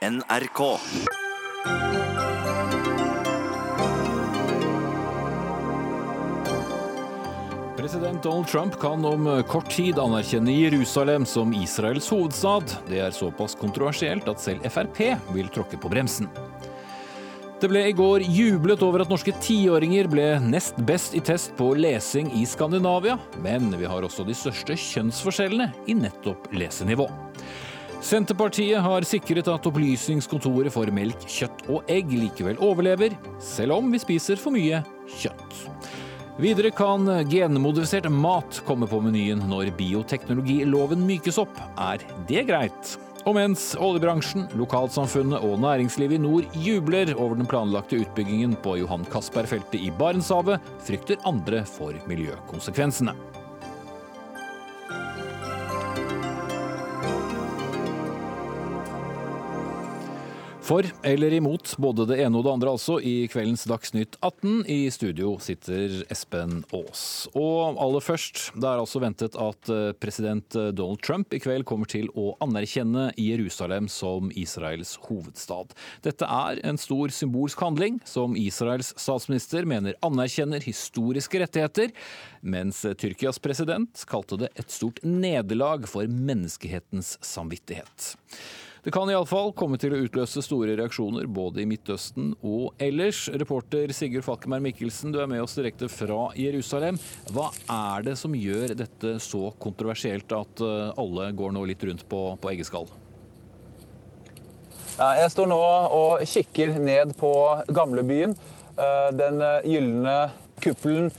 NRK. President Donald Trump kan om kort tid anerkjenne Jerusalem som Israels hovedstad. Det er såpass kontroversielt at selv Frp vil tråkke på bremsen. Det ble i går jublet over at norske tiåringer ble nest best i test på lesing i Skandinavia, men vi har også de største kjønnsforskjellene i nettopp lesenivå. Senterpartiet har sikret at Opplysningskontoret for melk, kjøtt og egg likevel overlever, selv om vi spiser for mye kjøtt. Videre kan genmodifisert mat komme på menyen når bioteknologiloven mykes opp. Er det greit? Og mens oljebransjen, lokalsamfunnet og næringslivet i nord jubler over den planlagte utbyggingen på Johan Castberg-feltet i Barentshavet, frykter andre for miljøkonsekvensene. For eller imot både det ene og det andre, altså, i kveldens Dagsnytt 18. I studio sitter Espen Aas. Og aller først, det er altså ventet at eh, president Donald Trump i kveld kommer til å anerkjenne Jerusalem som Israels hovedstad. Dette er en stor symbolsk handling som Israels statsminister mener anerkjenner historiske rettigheter, mens Tyrkias president kalte det et stort nederlag for menneskehetens samvittighet. Det kan iallfall komme til å utløse store reaksjoner både i Midtøsten og ellers. Reporter Sigurd Falkenberg Mikkelsen, du er med oss direkte fra Jerusalem. Hva er det som gjør dette så kontroversielt at eh, alle går nå litt rundt på, på eggeskall? Jeg står nå og kikker ned på gamlebyen. Eh, den eh, gylne kuppelen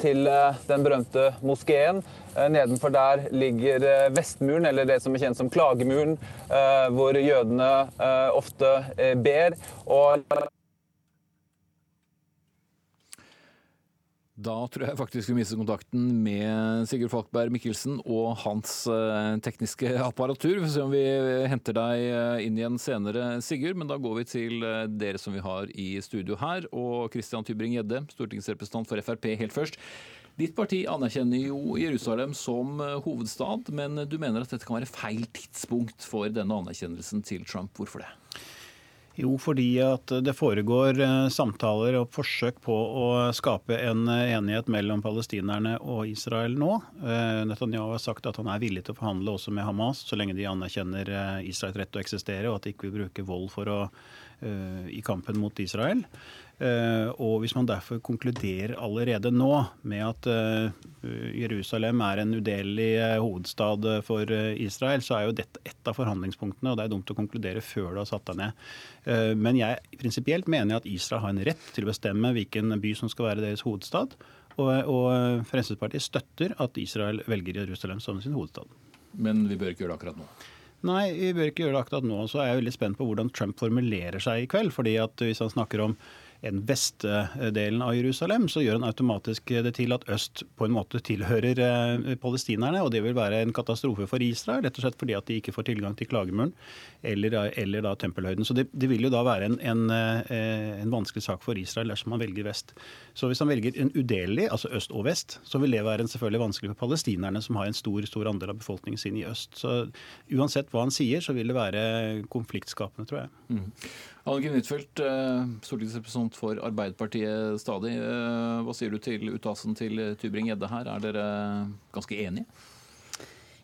til den berømte moskeen. Eh, nedenfor der ligger eh, Vestmuren, eller det som er kjent som Klagemuren, eh, hvor jødene ofte ber. Og Da tror jeg faktisk vi mister kontakten med Sigurd Falkberg Mikkelsen og hans tekniske apparatur. Vi får se om vi henter deg inn igjen senere, Sigurd. Men da går vi til dere som vi har i studio her. Og Christian Tybring-Gjedde, stortingsrepresentant for Frp, helt først. Ditt parti anerkjenner jo Jerusalem som eh, hovedstad, men du mener at dette kan være feil tidspunkt for denne anerkjennelsen til Trump. Hvorfor det? Jo, fordi at det foregår eh, samtaler og forsøk på å skape en eh, enighet mellom palestinerne og Israel nå. Netanyahu har sagt at han er villig til å forhandle også med Hamas, så lenge de anerkjenner Israels rett til å eksistere, og at de ikke vil bruke vold å, i kampen mot Israel. Eh, og hvis man derfor konkluderer allerede nå med at eh, Jerusalem er en udelelig eh, hovedstad for Israel, så er jo dette ett av forhandlingspunktene, og det er dumt å konkludere før du har satt deg ned. Men jeg prinsipielt mener at Israel har en rett til å bestemme hvilken by som skal være deres hovedstad. Og, og Fremskrittspartiet støtter at Israel velger Jerusalem som sin hovedstad. Men vi bør ikke gjøre det akkurat nå? Nei, vi bør ikke gjøre det akkurat nå. Så er jeg veldig spent på hvordan Trump formulerer seg i kveld. fordi at Hvis han snakker om en vestdelen av Jerusalem, så gjør han automatisk det til at øst på en måte tilhører eh, palestinerne. Og det vil være en katastrofe for Israel, rett og slett fordi at de ikke får tilgang til klagemuren eller, eller da tempelhøyden. Så det, det, vil jo da være en, en, eh, en, vanskelig sak for Israel dersom man velger vest. Så hvis han velger en udelelig, altså øst og vest, så vil det være en selvfølgelig vanskelig for palestinerne, som har en stor, stor andel av befolkningen sin i øst. Så uansett hva han sier, så vil det være konfliktskapende, tror jeg. Mm. Anniken eh, stortingsrepresentant for Arbeiderpartiet stadig. Eh, hva sier du til uttalelsen til Tybring-Gjedde her? Er dere ganske enige?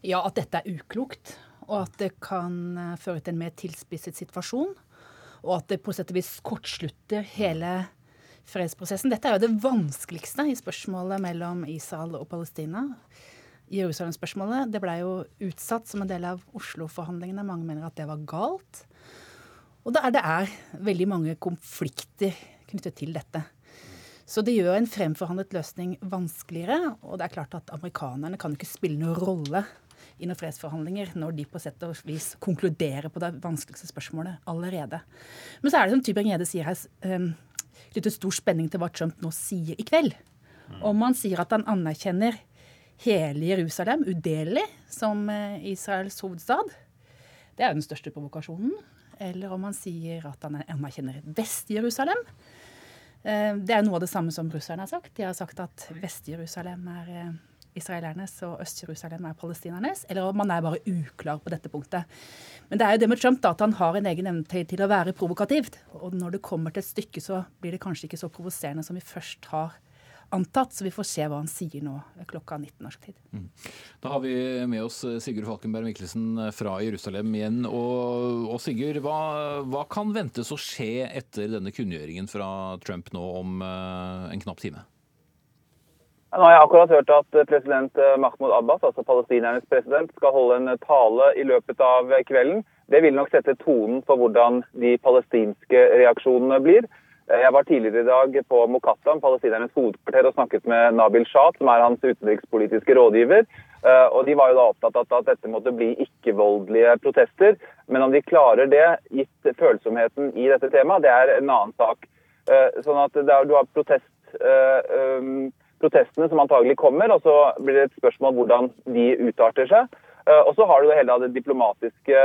Ja, at dette er uklokt. Og at det kan eh, føre til en mer tilspisset situasjon. Og at det på sett og vis kortslutter hele fredsprosessen. Dette er jo det vanskeligste i spørsmålet mellom Israel og Palestina. Jerusalem-spørsmålet det ble jo utsatt som en del av Oslo-forhandlingene. Mange mener at det var galt. Og det er, det er veldig mange konflikter knyttet til dette. Så det gjør en fremforhandlet løsning vanskeligere. Og det er klart at amerikanerne kan ikke spille noen rolle i noen fredsforhandlinger når de på sett og vis konkluderer på det vanskeligste spørsmålet allerede. Men så er det som Tybring-Gjedde sier her, um, knyttet stor spenning til hva Trump nå sier i kveld. Om han sier at han anerkjenner hele Jerusalem udelelig som eh, Israels hovedstad. Det er jo den største provokasjonen eller om han sier at han anerkjenner Vest-Jerusalem. Eh, det er noe av det samme som russerne har sagt. De har sagt at Vest-Jerusalem er eh, israelernes og Øst-Jerusalem er palestinernes, eller om man er bare uklar på dette punktet. Men det er jo det med Trump da, at han har en egen evne til å være provokativt. Og når det kommer til et stykke, så blir det kanskje ikke så provoserende som vi først har antatt. Så vi får se hva han sier nå klokka 19 norsk tid. Mm. Da har vi med oss Sigurd Falkenberg Mikkelsen fra Jerusalem igjen. Og, og Sigurd, hva, hva, kan ventes å skje etter denne kunngjøringen fra Trump nå om uh, en knapp time? Nå har jeg akkurat hørt at president eh, Mahmoud Abbas, altså palestinernes president, skal holde en tale i løpet av kvelden. Det vil nok sette tonen for hvordan de palestinske reaksjonene blir. Eh, jeg var tidligere i dag på Mokattam, palestinernes hovedkvarter, og snakket med Nabil Shah, som er hans utenrikspolitiske rådgiver. Eh, og De var jo da opptatt av at dette måtte bli ikke-voldelige protester. Men om de klarer det, gitt følsomheten i dette temaet, det er en annen sak. Eh, sånn at Du har protest, protestene som antagelig kommer, og så blir det et spørsmål hvordan de utarter seg. Og så har du hele det diplomatiske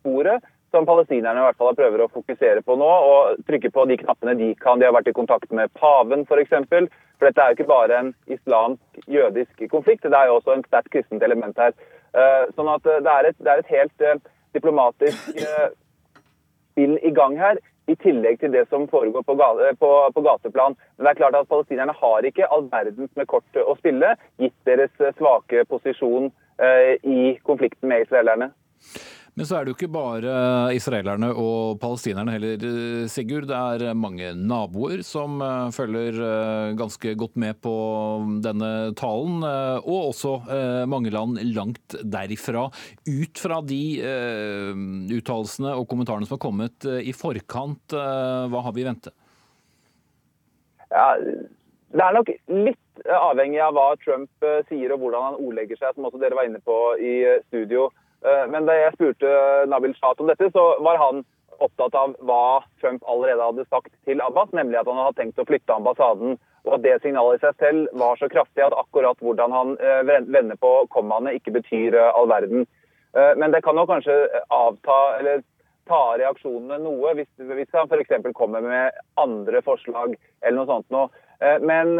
sporet som palestinerne i hvert fall prøver å fokusere på nå. Og trykke på de knappene de kan. De har vært i kontakt med paven f.eks. For, for dette er jo ikke bare en islamsk-jødisk konflikt, det er jo også en sterkt kristent element her. Eh, sånn at det er et, det er et helt eh, diplomatisk eh, spill i gang her. I tillegg til det som foregår på, på, på, gateplan. Men det er klart at palestinerne har ikke all verdens med kort å spille, gitt deres svake posisjon i konflikten med israelerne. Men så er det jo ikke bare israelerne og palestinerne heller, Sigurd. Det er mange naboer som eh, følger eh, ganske godt med på denne talen. Eh, og også mange land langt derifra. Ut fra de uttalelsene og kommentarene som har kommet i forkant, hva har vi i vente? Ja, det er nok litt avhengig av hva Trump sier og hvordan han ordlegger seg, som også dere var inne på i studio. Eh, men da jeg spurte Nabil Shah om dette, så var han opptatt av hva Trump allerede hadde sagt til Abbas, nemlig at han hadde tenkt å flytte ambassaden. Og at det signalet i seg selv var så kraftig at akkurat hvordan han eh, vender på kommaene, ikke betyr eh, all verden. Men det kan jo kanskje avta eller ta reaksjonene noe hvis, hvis han f.eks. kommer med andre forslag eller noe sånt noe. Men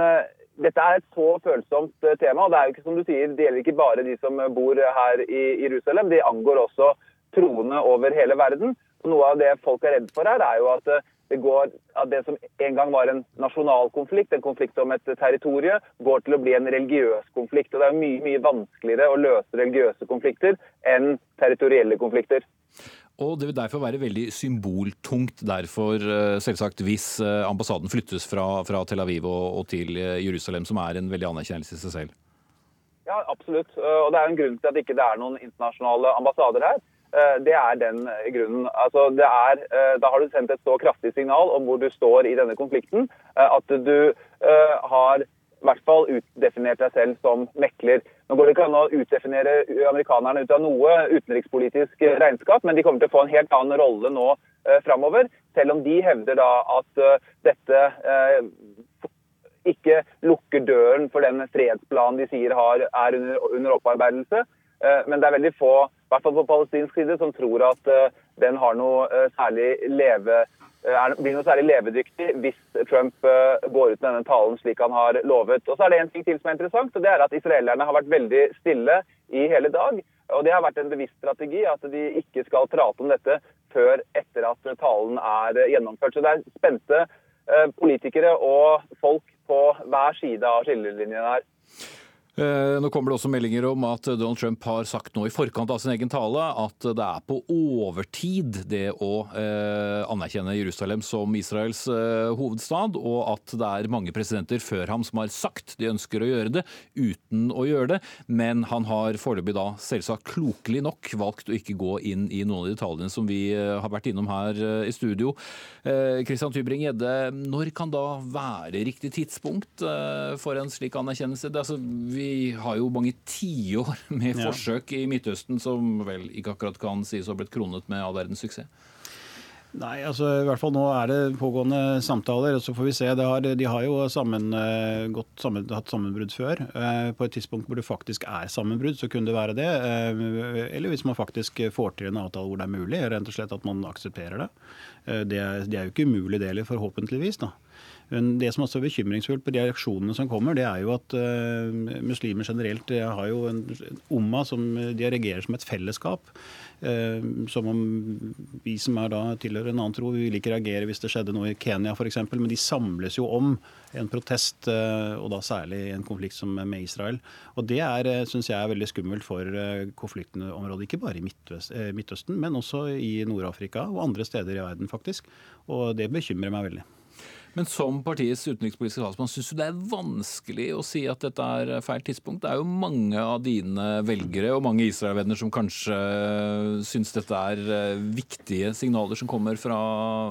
dette er et så følsomt eh, tema. og Det er jo ikke som du sier, det gjelder ikke bare de som bor her i Jerusalem. Det angår også troende over hele verden. Og noe av det folk er redd for her, er jo at eh, det, går, at det som en gang var en nasjonal konflikt, en konflikt om et territorium, går til å bli en religiøs konflikt. Og Det er mye, mye vanskeligere å løse religiøse konflikter enn territorielle konflikter. Og Det vil derfor være veldig symboltungt derfor, eh, selvsagt, hvis eh, ambassaden flyttes fra, fra Tel Aviv og, og, til eh, Jerusalem, som er en veldig anerkjennelse i seg selv. Ja, absolutt. Og det er en grunn til at det ikke er noen internasjonale ambassader her. Det er den grunnen. Altså, er, da har du sendt et så kraftig signal om hvor du står i denne konflikten, at du har i hvert fall utdefinert seg selv som mekler. Nå går det ikke an å utdefinere amerikanerne ut av noe utenrikspolitisk regnskap, men de kommer til å få en helt annen rolle nå eh, framover. Selv om de hevder da at uh, dette eh, ikke lukker døren for den fredsplanen de sier har, er under, under opparbeidelse. Eh, men det er veldig få, i hvert fall på palestinsk side, som tror at eh, den har noe eh, særlig leve Eh, er, blir noe særlig levedyktig hvis Trump uh, går ut med denne talen slik han har lovet. Og så er det en ting til som er interessant, og det er at israelerne har vært veldig stille i hele dag. Og det har vært en bevisst strategi at de ikke skal prate om dette før etter at talen er gjennomført. Så det er spente uh, politikere og folk på hver side av skillelinjen her. Eh, nå kommer det også meldinger om at Donald Trump har sagt nå i forkant av sin egen tale at det er på overtid det å eh, anerkjenne Jerusalem som Israels eh, hovedstad, og at det er mange presidenter før ham som har sagt de ønsker å gjøre det, uten å gjøre det. Men han har foreløpig da selvsagt klokelig nok valgt å ikke gå inn i noen av de detaljene som vi har vært innom her i studio. Christian Tybring-Gjedde, når kan da være riktig tidspunkt for en slik anerkjennelse? Det, altså, vi vi har jo mange tiår med forsøk i Midtøsten som vel ikke akkurat kan sies å ha blitt kronet med all verdens suksess. Nei, altså i hvert fall nå er det pågående samtaler. og så får vi se. Har, de har jo sammen, gått, sammen, hatt sammenbrudd før. Uh, på et tidspunkt hvor det faktisk er sammenbrudd, så kunne det være det. Uh, eller hvis man faktisk får til en avtale hvor det er mulig. rent og slett at man aksepterer det. Det er, det er jo ikke umulig, det heller, forhåpentligvis. da. Men det som også er bekymringsfullt på de reaksjonene som kommer, det er jo at uh, muslimer generelt har jo en umma som de reagerer som et fellesskap. Uh, som om vi som er da tilhører en annen tro, vi vil ikke reagere hvis det skjedde noe i Kenya f.eks. Men de samles jo om en protest, uh, og da særlig en konflikt som med Israel. Og det er, syns jeg er veldig skummelt for konfliktområdet, ikke bare i Midtøsten, men også i Nord-Afrika og andre steder i verden, faktisk. Og det bekymrer meg veldig. Men som partiets utenrikspolitiske talsmann, syns du det er vanskelig å si at dette er feil tidspunkt? Det er jo mange av dine velgere og mange Israel-venner som kanskje syns dette er eh, viktige signaler som kommer fra,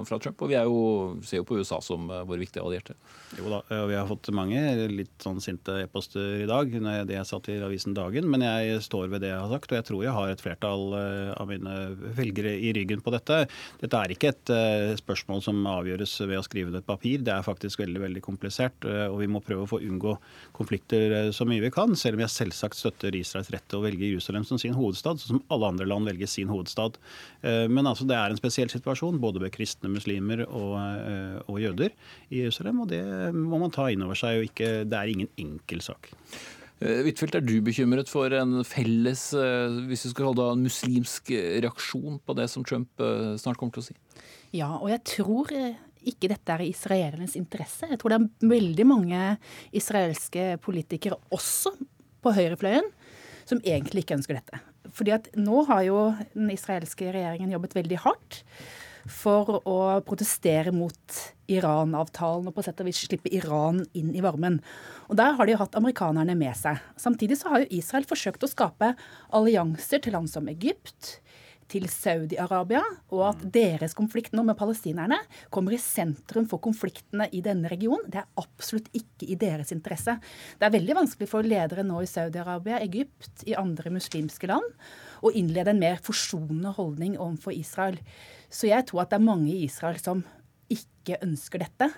fra Trump. Og vi jo, ser jo på USA som våre vår viktige allierte. Jo da, og vi har fått mange litt sånn sinte e-poster i dag, det jeg sa til avisen Dagen. Men jeg står ved det jeg har sagt, og jeg tror jeg har et flertall eh, av mine velgere i ryggen på dette. Dette er ikke et spørsmål som avgjøres ved å skrive det et papir blir. Det er faktisk veldig veldig komplisert. Eh, og vi må prøve å få unngå konflikter eh, så mye vi kan, selv om jeg selvsagt støtter Israels rett til å velge Jerusalem som sin hovedstad, sånn som alle andre land velger sin hovedstad. Eh, men altså, det er en spesiell situasjon, både med kristne muslimer og, og jøder i Jerusalem. Og det må man ta inn over seg. og ikke, Det er ingen enkel sak. Huitfeldt, er du bekymret for en felles hvis vi skal kalle det en muslimsk reaksjon på det som Trump snart kommer til å si? Ja, og jeg tror ikke dette er i israelernes interesse. Jeg tror det er veldig mange israelske politikere, også på høyrefløyen, som egentlig ikke ønsker dette. Fordi at nå har jo den israelske regjeringen jobbet veldig hardt for å protestere mot Iran-avtalen og på sett og vis slippe Iran inn i varmen. Og Der har de hatt amerikanerne med seg. Samtidig så har jo Israel forsøkt å skape allianser til land som Egypt, til Saudi-Arabia, og at deres konflikt nå med palestinerne kommer i sentrum for konfliktene i denne regionen. Det er absolutt ikke i deres interesse. Det er veldig vanskelig for ledere nå i Saudi-Arabia, Egypt, i andre muslimske land å innlede en mer forsonende holdning overfor Israel. Så jeg tror at det er mange i Israel som ikke ønsker dette.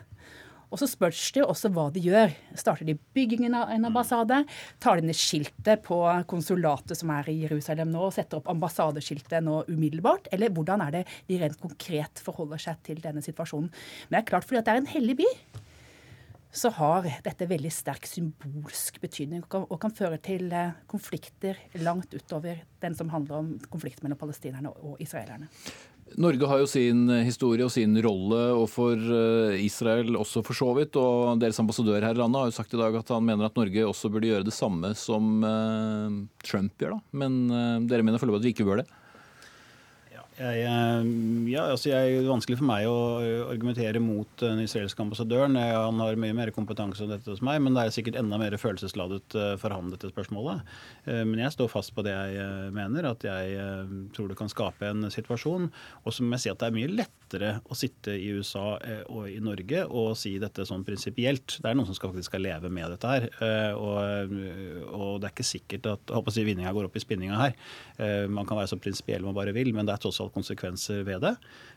Og så spørs det jo også hva de gjør. Starter de byggingen av en ambassade? Tar de ned skiltet på konsulatet som er i Jerusalem nå, og setter opp ambassadeskiltet nå umiddelbart? Eller hvordan er det de rent konkret forholder seg til denne situasjonen? Men det er klart, fordi at det er en hellig by, så har dette veldig sterk symbolsk betydning og kan føre til eh, konflikter langt utover den som handler om konflikt mellom palestinerne og israelerne. Norge har jo sin historie og sin rolle overfor eh, Israel også for så vidt. Og deres ambassadør her i landet har jo sagt i dag at han mener at Norge også burde gjøre det samme som eh, Trump gjør. da. Men eh, dere mener foreløpig at vi ikke bør det? Jeg, eh, ja, altså jeg, det er vanskelig for meg å argumentere mot den israelske ambassadøren. Han har mye mer kompetanse om dette hos meg, men det er sikkert enda mer følelsesladet eh, for ham, dette spørsmålet. Eh, men jeg står fast på det jeg mener, at jeg tror det kan skape en situasjon. Og så må jeg si at det er mye lettere å sitte i USA og i Norge og si dette sånn prinsipielt. Det er noen som skal, faktisk skal leve med dette her. Og, og det er ikke sikkert at håper å si, vinninga går opp i spinninga her. Man kan være så prinsipiell man bare vil, men det er tross alt antall konsekvenser ved det.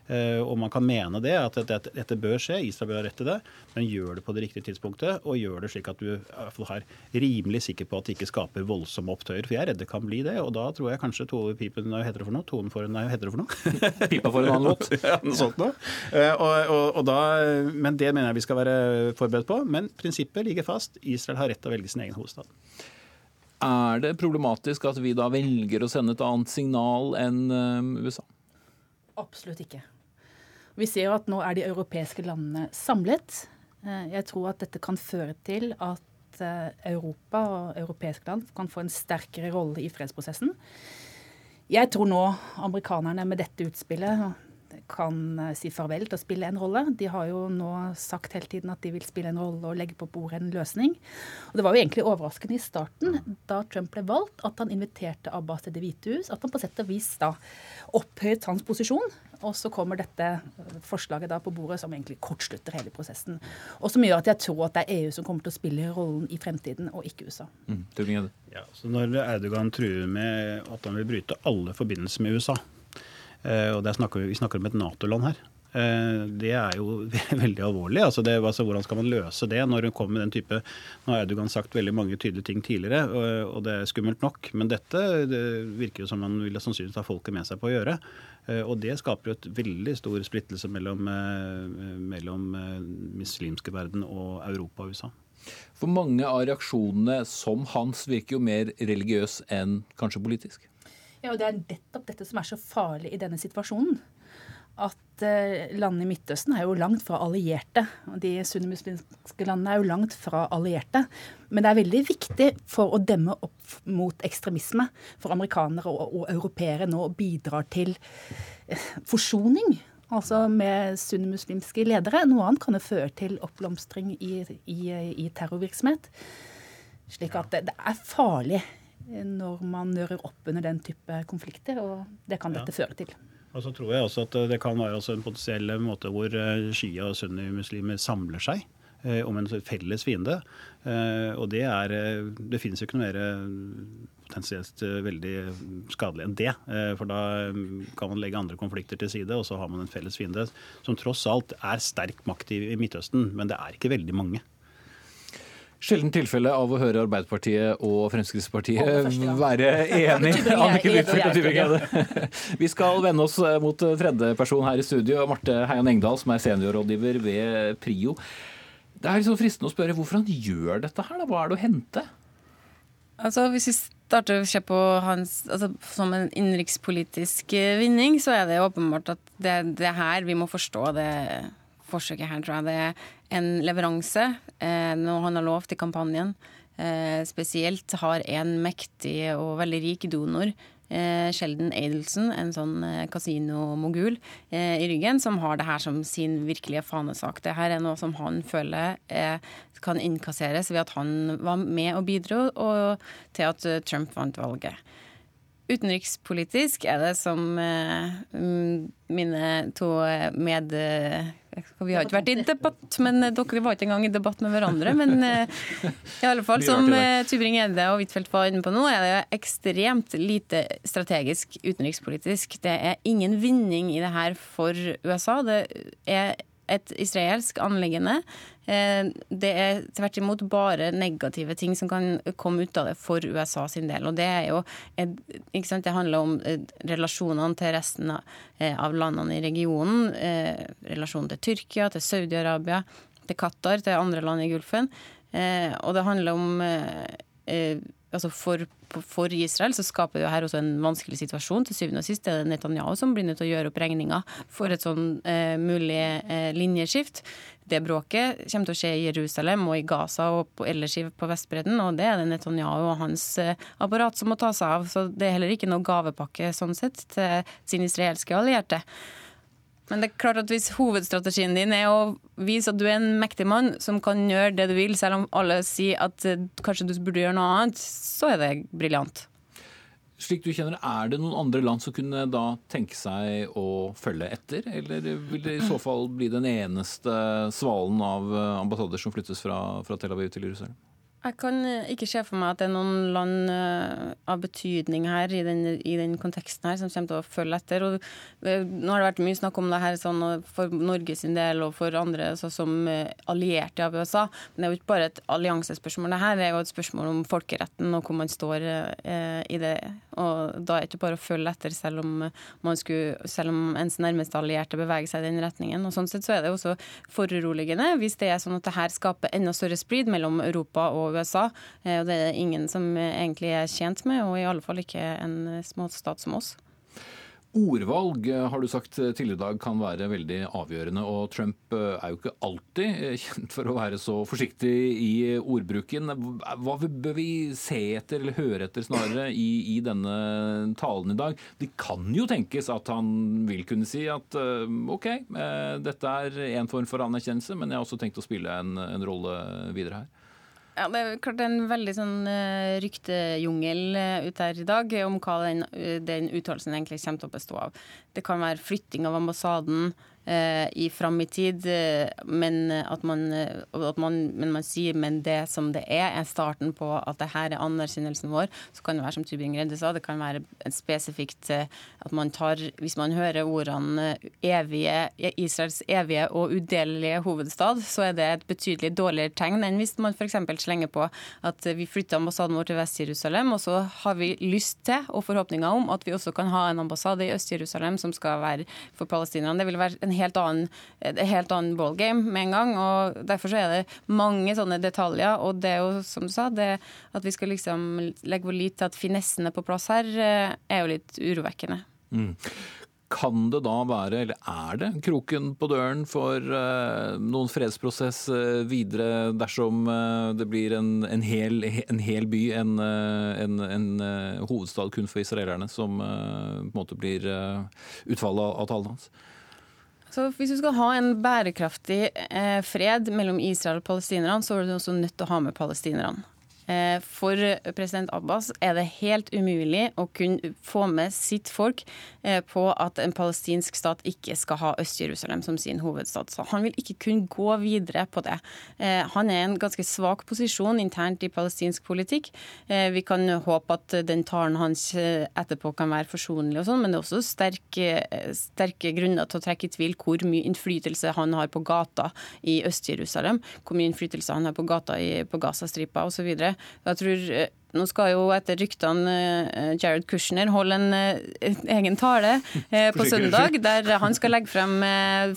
Eh, og man kan mene det, at dette, dette bør skje, Israel bør ha rett til det, men gjør det på det riktige tidspunktet, og gjør det slik at du er rimelig sikker på at det ikke skaper voldsomme opptøyer. For jeg er redd det kan bli det, og da tror jeg kanskje pipen Hva heter det for noe? Tonen for, nei, heter det for noe? Pipa for en annen låt. ja, noe sånt noe. Eh, og, og, og da, men det mener jeg vi skal være forberedt på. Men prinsippet ligger fast. Israel har rett til å velge sin egen hovedstad. Er det problematisk at vi da velger å sende et annet signal enn eh, USA? Absolutt ikke. Vi ser jo at nå er de europeiske landene samlet. Eh, jeg tror at dette kan føre til at eh, Europa og europeiske land kan få en sterkere rolle i fredsprosessen. Jeg tror nå amerikanerne med dette utspillet kan eh, si farvel til å spille en rolle. De har jo nå sagt hele tiden at de vil spille en rolle og legge på bordet en løsning. Og Det var jo egentlig overraskende i starten, da Trump ble valgt, at han inviterte Abbas til Det hvite hus. At han på sett og vis da opphøyet hans posisjon. Og så kommer dette forslaget da på bordet som egentlig kortslutter hele prosessen. Og som gjør at jeg tror at det er EU som kommer til å spille rollen i fremtiden, og ikke USA. Mm, ja, så Når Erdogan truer med at han vil bryte alle forbindelser med USA, Og snakker vi, snakker om et Nato-land her. Eh, det er jo veldig alvorlig. Altså det, altså hvordan skal man løse det når hun kommer med den type Nå har Audugan sagt veldig mange tydelige ting tidligere, og det er skummelt nok. Men dette det virker jo som man vil sannsynligvis ha folket med seg på å gjøre. Eh, og det skaper jo et veldig stor splittelse mellom, eh, mellom muslimske verden og Europa og USA. For mange av reaksjonene som hans virker jo mer religiøs enn kanskje politisk. Ja, og Det er nettopp dette som er så farlig i denne situasjonen at eh, landene i Midtøsten er jo langt fra allierte. De sunnimuslimske landene er jo langt fra allierte. Men det er veldig viktig for å demme opp mot ekstremisme for amerikanere og, og europeere nå bidrar til eh, forsoning. Altså med sunnimuslimske ledere. Noe annet kan jo føre til oppblomstring i, i, i terrorvirksomhet. Slik at det, det er farlig når man nører opp under den type konflikter, og det kan dette ja. føre til. Og så tror jeg også at det kan være en potensiell måte hvor eh, shia- og sunnimuslimer samler seg eh, om en felles fiende. Eh, og det er Det finnes jo ikke noe mer potensielt veldig skadelig enn det. For da kan man legge andre konflikter til side, og så har man en felles fiende som tross alt er sterk makt i Midtøsten, men det er ikke veldig mange. Sjelden tilfelle av å høre Arbeiderpartiet og Fremskrittspartiet være enige. Vi skal vende oss eh, mot eh, tredjeperson her i studio. Marte Heian Engdahl, som er seniorrådgiver ved Prio. Det er liksom fristende å spørre hvorfor han gjør dette her. Da? Hva er det å hente? Altså, Hvis vi starter å se på hans altså, som en innenrikspolitisk eh, vinning, så er det åpenbart at det, det her vi må forstå det forsøket her, tror jeg det er en leveranse, eh, noe han har lovt i kampanjen. Eh, spesielt har en mektig og veldig rik donor, eh, Sheldon Adelson, en sånn kasinomogul, i ryggen, som har det her som sin virkelige fanesak. Det her er noe som han føler kan innkasseres ved at han var med og bidro og, til at Trump vant valget. Utenrikspolitisk er det som mine to med vi har ikke vært i debatt, men eh, dere var ikke engang i debatt med hverandre. Men eh, i alle fall, som eh, Tybring-Gjedde og Huitfeldt var inne på nå, er det ekstremt lite strategisk utenrikspolitisk. Det er ingen vinning i det her for USA. Det er et israelsk anliggende. Eh, det er tvert imot bare negative ting som kan komme ut av det for USA sin del. Og det er jo Det handler om eh, relasjonene til resten eh, av landene i regionen. Relasjonen til Tyrkia, til Saudi-Arabia, til Qatar, til andre land i Gulfen. Og det handler om altså for, for, Israel så skaper det her også en vanskelig situasjon. Til syvende og sist er det Netanyahu som blir nødt til å gjøre opp regninga for et sånn eh, mulig eh, linjeskift. Det bråket kommer til å skje i Jerusalem og i Gaza og på, ellers på Vestbredden, og det er det Netanyahu og hans eh, apparat som må ta seg av. Så det er heller ikke noe gavepakke sånn sett til sin israelske allierte. Men det er klart at hvis hovedstrategien din er å vise at du er en mektig mann som kan gjøre det du vil, selv om alle sier at eh, kanskje du burde gjøre noe annet, så er det briljant. Slik du kjenner, Er det noen andre land som kunne da tenke seg å følge etter? Eller vil det i så fall bli den eneste svalen av eh, ambassader som flyttes fra, fra Tel Aviv til Jerusalem? Jeg kan eh, ikke se for meg at det er noen land uh, av betydning her i den, i den, konteksten her som kommer til å følge etter. Og, uh, nå har det vært mye snakk om det her sånn, for Norge sin del og for andre så, som allierte av USA. Men det er jo ikke bare et alliansespørsmål. Det her er jo et spørsmål om folkeretten og hvor man står i det. Og da er det ikke bare å følge etter selv om, man skulle, selv om ens nærmeste allierte beveger seg i den retningen. Og sånn sett så er det også foruroligende hvis det er sånn at det her skaper enda større splid mellom Europa og USA. Eh, og det er ingen som egentlig er tjent med, og i alle fall ikke en småstat som oss. Ordvalg eh, har du sagt tidligere i dag kan være veldig avgjørende. og Trump eh, er jo ikke alltid kjent for å være så forsiktig i ordbruken. Hva bør vi se etter eller høre etter snarere i, i denne talen i dag? Det kan jo tenkes at han vil kunne si at OK, dette er en form for anerkjennelse, men jeg har også tenkt å spille en, en rolle videre her. Ja, Det er klart en veldig sånn uh, ryktejungel uh, ute her i dag om hva den, den uttalelsen egentlig kommer til å bestå av. Det kan være flytting av ambassaden. I fram i tid, men at man, at man, men man sier men det som det er, er starten på at det her er anerkjennelsen vår. Så kan det være som Tubing Redde sa, det kan være spesifikt at man tar Hvis man hører ordene evige, Israels evige og udelelige hovedstad, så er det et betydelig dårligere tegn enn hvis man f.eks. slenger på at vi flytter ambassaden vår til Vest-Jerusalem, og så har vi lyst til og forhåpninger om at vi også kan ha en ambassade i Øst-Jerusalem som skal være for palestinerne. Det vil være en helt annen, helt annen ballgame med en gang. og Derfor så er det mange sånne detaljer. Og det er jo, som du sa, det at vi skal liksom legge vår lit til at finessen er på plass her, eh, er jo litt urovekkende. Mm. Kan det da være, eller er det, kroken på døren for uh, noen fredsprosess uh, videre dersom uh, det blir en, en, hel, en hel, by, en, en, hovedstad kun for israelerne, som på en måte blir utfallet av talen hans? Så Hvis du skal ha en bærekraftig fred mellom Israel og palestinerne, så er du også nødt til å ha med palestinerne. Eh, for president Abbas er det helt umulig å kunne få med sitt folk eh, på at en palestinsk stat ikke skal ha Øst-Jerusalem som sin hovedstad. Så han vil ikke kunne gå videre på det. Eh, han er i en ganske svak posisjon internt i palestinsk politikk. Vi kan håpe at den talen hans etterpå kan være forsonlig, og sånn, men det er også sterke, sterke grunner til å trekke i tvil hvor mye innflytelse han har på gata i Øst-Jerusalem, hvor mye innflytelse han har på gata i, på Gazastripa osv. Jeg tror eh, nå skal jo etter ryktene eh, Jared Kushner holde en eh, egen tale på søndag, der han skal legge frem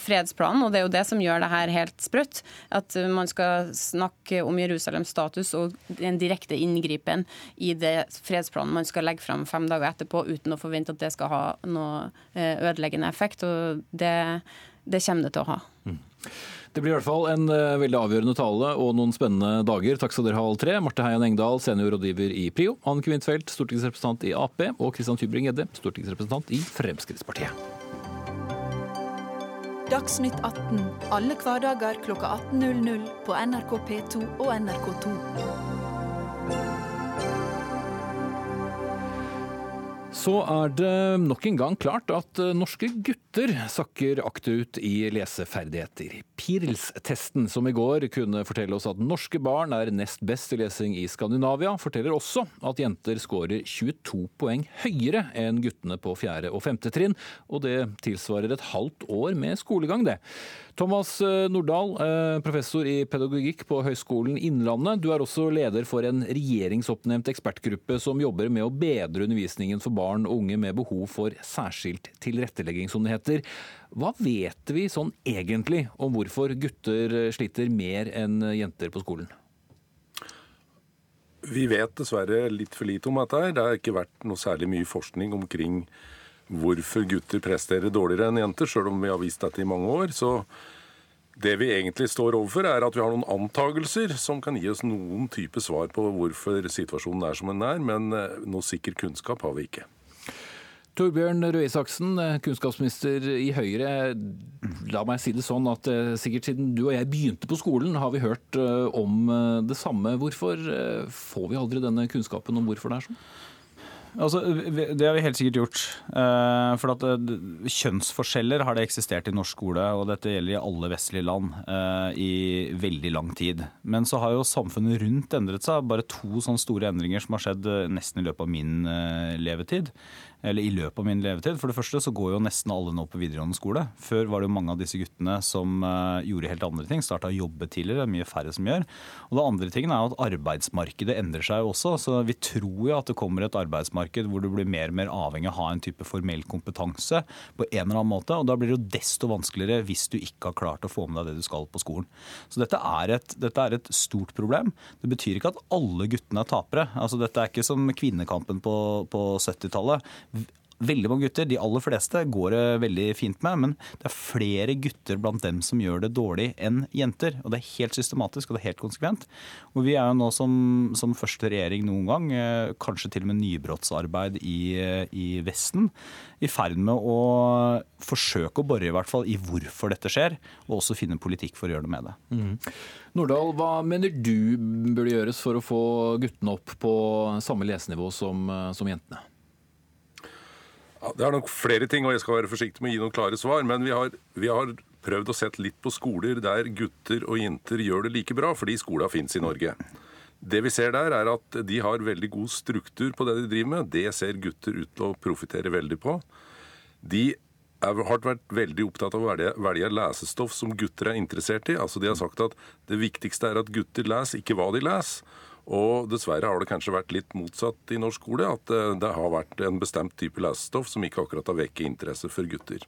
fredsplanen. og Det er jo det som gjør det her helt sprøtt. At man skal snakke om Jerusalems status og en direkte inngripen i det fredsplanen man skal legge frem fem dager etterpå, uten å forvente at det skal ha noe ødeleggende effekt. og det, det kommer det til å ha. Det blir i hvert fall en uh, veldig avgjørende tale og noen spennende dager. Takk skal dere ha, alle tre. Marte Heian Engdahl, seniorrådgiver i PRIO. Anne Kvintfeldt, stortingsrepresentant i Ap. Og Christian Tybring-Gjedde, stortingsrepresentant i Fremskrittspartiet. Dagsnytt 18 alle hverdager klokka 18.00 på NRK P2 og NRK2. Så er det nok en gang klart at eh, norske gutter sakker akterut i leseferdigheter. Pirls-testen som i går kunne fortelle oss at norske barn er nest best i lesing i Skandinavia, forteller også at jenter skårer 22 poeng høyere enn guttene på 4. og 5. trinn, og det tilsvarer et halvt år med skolegang, det. Thomas eh, Nordahl, eh, professor i pedagogikk på Høgskolen Innlandet. Du er også leder for en regjeringsoppnevnt ekspertgruppe som jobber med å bedre undervisningen for barn og unge med behov for særskilt tilrettelegging, som det heter. Hva vet vi sånn egentlig om hvorfor gutter sliter mer enn jenter på skolen? Vi vet dessverre litt for lite om dette. her. Det har ikke vært noe særlig mye forskning omkring hvorfor gutter presterer dårligere enn jenter, sjøl om vi har visst dette i mange år. Så det vi egentlig står overfor, er at vi har noen antagelser som kan gi oss noen type svar på hvorfor situasjonen er som den er, men eh, noe sikker kunnskap har vi ikke. Torbjørn Røe Isaksen, eh, kunnskapsminister i Høyre. La meg si det sånn at eh, sikkert siden du og jeg begynte på skolen, har vi hørt om det samme. Hvorfor får vi aldri denne kunnskapen om hvorfor det er sånn? Altså, det har vi helt sikkert gjort. Uh, for at uh, Kjønnsforskjeller har det eksistert i norsk skole, og dette gjelder i alle vestlige land uh, i veldig lang tid. Men så har jo samfunnet rundt endret seg. Bare to sånne store endringer som har skjedd nesten i løpet av min levetid eller i løpet av min levetid. For det første så går jo nesten alle nå på videregående skole. Før var det jo mange av disse guttene som uh, gjorde helt andre ting. Starta å jobbe tidligere, mye færre som gjør. Og det andre tingen er jo at arbeidsmarkedet endrer seg også. Så vi tror jo at det kommer et arbeidsmarked hvor du blir mer og mer avhengig av å ha en type formell kompetanse på en eller annen måte. Og da blir det jo desto vanskeligere hvis du ikke har klart å få med deg det du skal på skolen. Så dette er et, dette er et stort problem. Det betyr ikke at alle guttene er tapere. Altså Dette er ikke som kvinnekampen på, på 70-tallet veldig mange gutter, de aller fleste, går det veldig fint med. Men det er flere gutter blant dem som gjør det dårlig enn jenter. Og det er helt systematisk og det er helt konsekvent. Og vi er jo nå som, som første regjering noen gang, eh, kanskje til og med nybrottsarbeid i, i Vesten, i ferd med å forsøke å bore i hvert fall i hvorfor dette skjer, og også finne politikk for å gjøre noe med det. Mm. Nordahl, hva mener du burde gjøres for å få guttene opp på samme lesenivå som, som jentene? Ja, det er nok flere ting, og jeg skal være forsiktig med å gi noen klare svar. Men vi har, vi har prøvd å sette litt på skoler der gutter og jenter gjør det like bra, fordi skola fins i Norge. Det vi ser der, er at de har veldig god struktur på det de driver med. Det ser gutter ut til å profitere veldig på. De har vært veldig opptatt av å velge, velge lesestoff som gutter er interessert i. Altså De har sagt at det viktigste er at gutter leser, ikke hva de leser. Og dessverre har det kanskje vært litt motsatt i norsk skole. At eh, det har vært en bestemt type lesestoff som ikke akkurat har vekket interesse for gutter.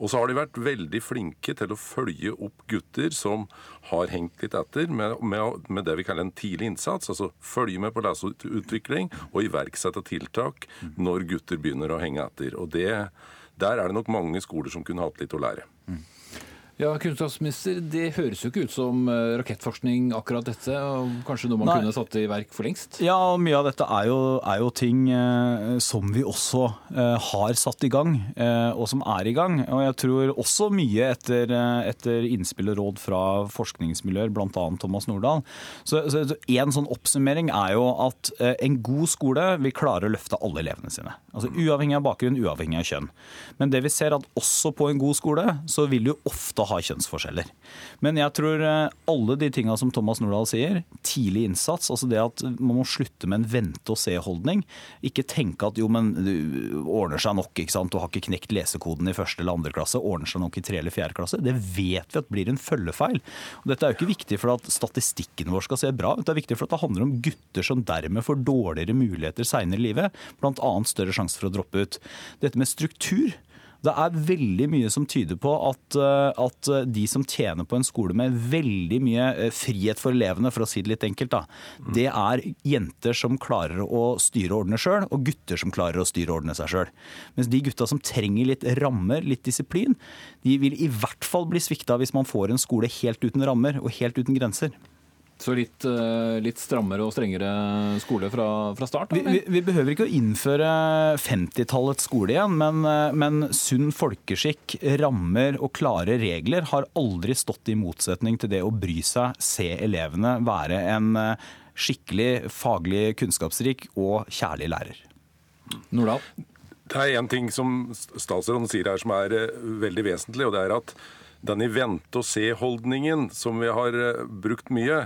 Og så har de vært veldig flinke til å følge opp gutter som har hengt litt etter, med, med, med det vi kaller en tidlig innsats. Altså følge med på leseutvikling og iverksette tiltak når gutter begynner å henge etter. Og det der er det nok mange skoler som kunne hatt litt å lære. Ja, kunnskapsminister, Det høres jo ikke ut som eh, rakettforskning, akkurat dette. og Kanskje noe man Nei. kunne satt i verk for lengst? Ja, og mye av dette er jo, er jo ting eh, som vi også eh, har satt i gang, eh, og som er i gang. Og jeg tror også mye etter, eh, etter innspill og råd fra forskningsmiljøer, bl.a. Thomas Nordahl. Så, så en sånn oppsummering er jo at eh, en god skole vil klare å løfte alle elevene sine. Altså Uavhengig av bakgrunn, uavhengig av kjønn. Men det vi ser at også på en god skole, så vil du ofte ha kjønnsforskjeller. Men jeg tror eh, alle de tinga som Thomas Nordahl sier, tidlig innsats, altså det at man må slutte med en vente-og-se-holdning. Ikke tenke at jo, men det ordner seg nok, ikke sant. Du har ikke knekt lesekoden i første eller andre klasse, ordner seg nok i tre eller fjerde klasse. Det vet vi at blir en følgefeil. Og dette er jo ikke viktig for at statistikken vår skal se bra ut, det er viktig for at det handler om gutter som dermed får dårligere muligheter seinere i livet, bl.a. større sjanse for å droppe ut. Dette med struktur det er veldig mye som tyder på at, eh, at de som tjener på en skole med veldig mye eh, frihet for elevene, for å si det litt enkelt, da, det er jenter som klarer å styre og ordne sjøl, og gutter som klarer å styre og ordne seg sjøl. Mens de gutta som trenger litt rammer, litt disiplin, de vil i hvert fall bli svikta hvis man får en skole helt uten rammer og helt uten grenser. Så litt, eh, litt strammere og strengere skole fra, fra start? Vi, vi, vi behøver ikke å innføre 50-tallets skole igjen, men, eh, men sunn folkeskikk, rammer og klare regler har aldri stått i motsetning til det å bry seg, se elevene, være en eh, skikkelig faglig kunnskapsrik og kjærlig lærer. Nordahl? Det er én ting som statsråden sier her som er veldig vesentlig, og det er at denne vente-og-se-holdningen som vi har eh, brukt mye,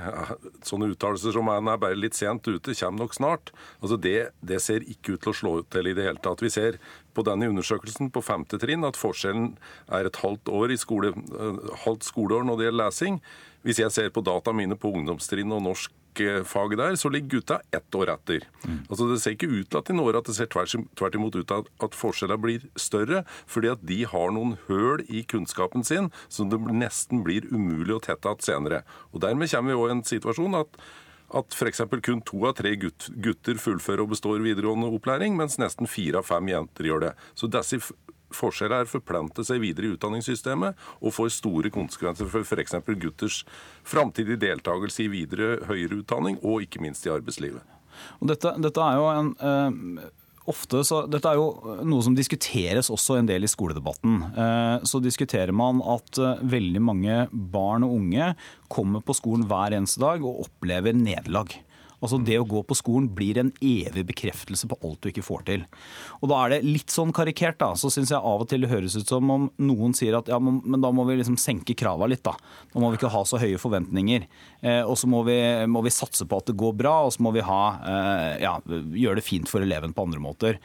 sånne uttalelser som han er bare litt sent ute, kommer nok snart, altså det, det ser ikke ut til å slå ut til i det hele tatt. Vi ser på denne undersøkelsen på femte trinn at forskjellen er et halvt år i skole, eh, halvt skoleår når det gjelder lesing. Hvis jeg ser på data mine på ungdomstrinn og norsk eh, faget der, så ligger gutta ett år etter. Altså Det ser ikke ut til at de når at det ser tvert imot ut at, at forskjellene blir større, fordi at de har noen høl i kunnskapen sin som det nesten blir umulig å tette igjen senere. Og Dermed kommer vi òg i en situasjon at at f.eks. kun to av tre gutter fullfører og består videregående opplæring, mens nesten fire av fem jenter gjør det. Så disse f- forskjellene er forplanter seg videre i utdanningssystemet og får store konsekvenser for f.eks. gutters framtidige deltakelse i videre høyere utdanning, og ikke minst i arbeidslivet. Dette, dette er jo en Uh Ofte så, Dette er jo noe som diskuteres også en del i skoledebatten. Eh, så diskuterer man at eh, veldig mange barn og unge kommer på skolen hver eneste dag og opplever nederlag. Altså Det å gå på skolen blir en evig bekreftelse på alt du ikke får til. Og Da er det litt sånn karikert, da, så syns jeg av og til det høres ut som om noen sier at ja, men, da må vi liksom senke krava litt. Da Da må vi ikke ha så høye forventninger. Eh, og så må må vi satse på at det går bra, og så må vi ha, eh, ja, gjøre det fint for eleven på andre måter.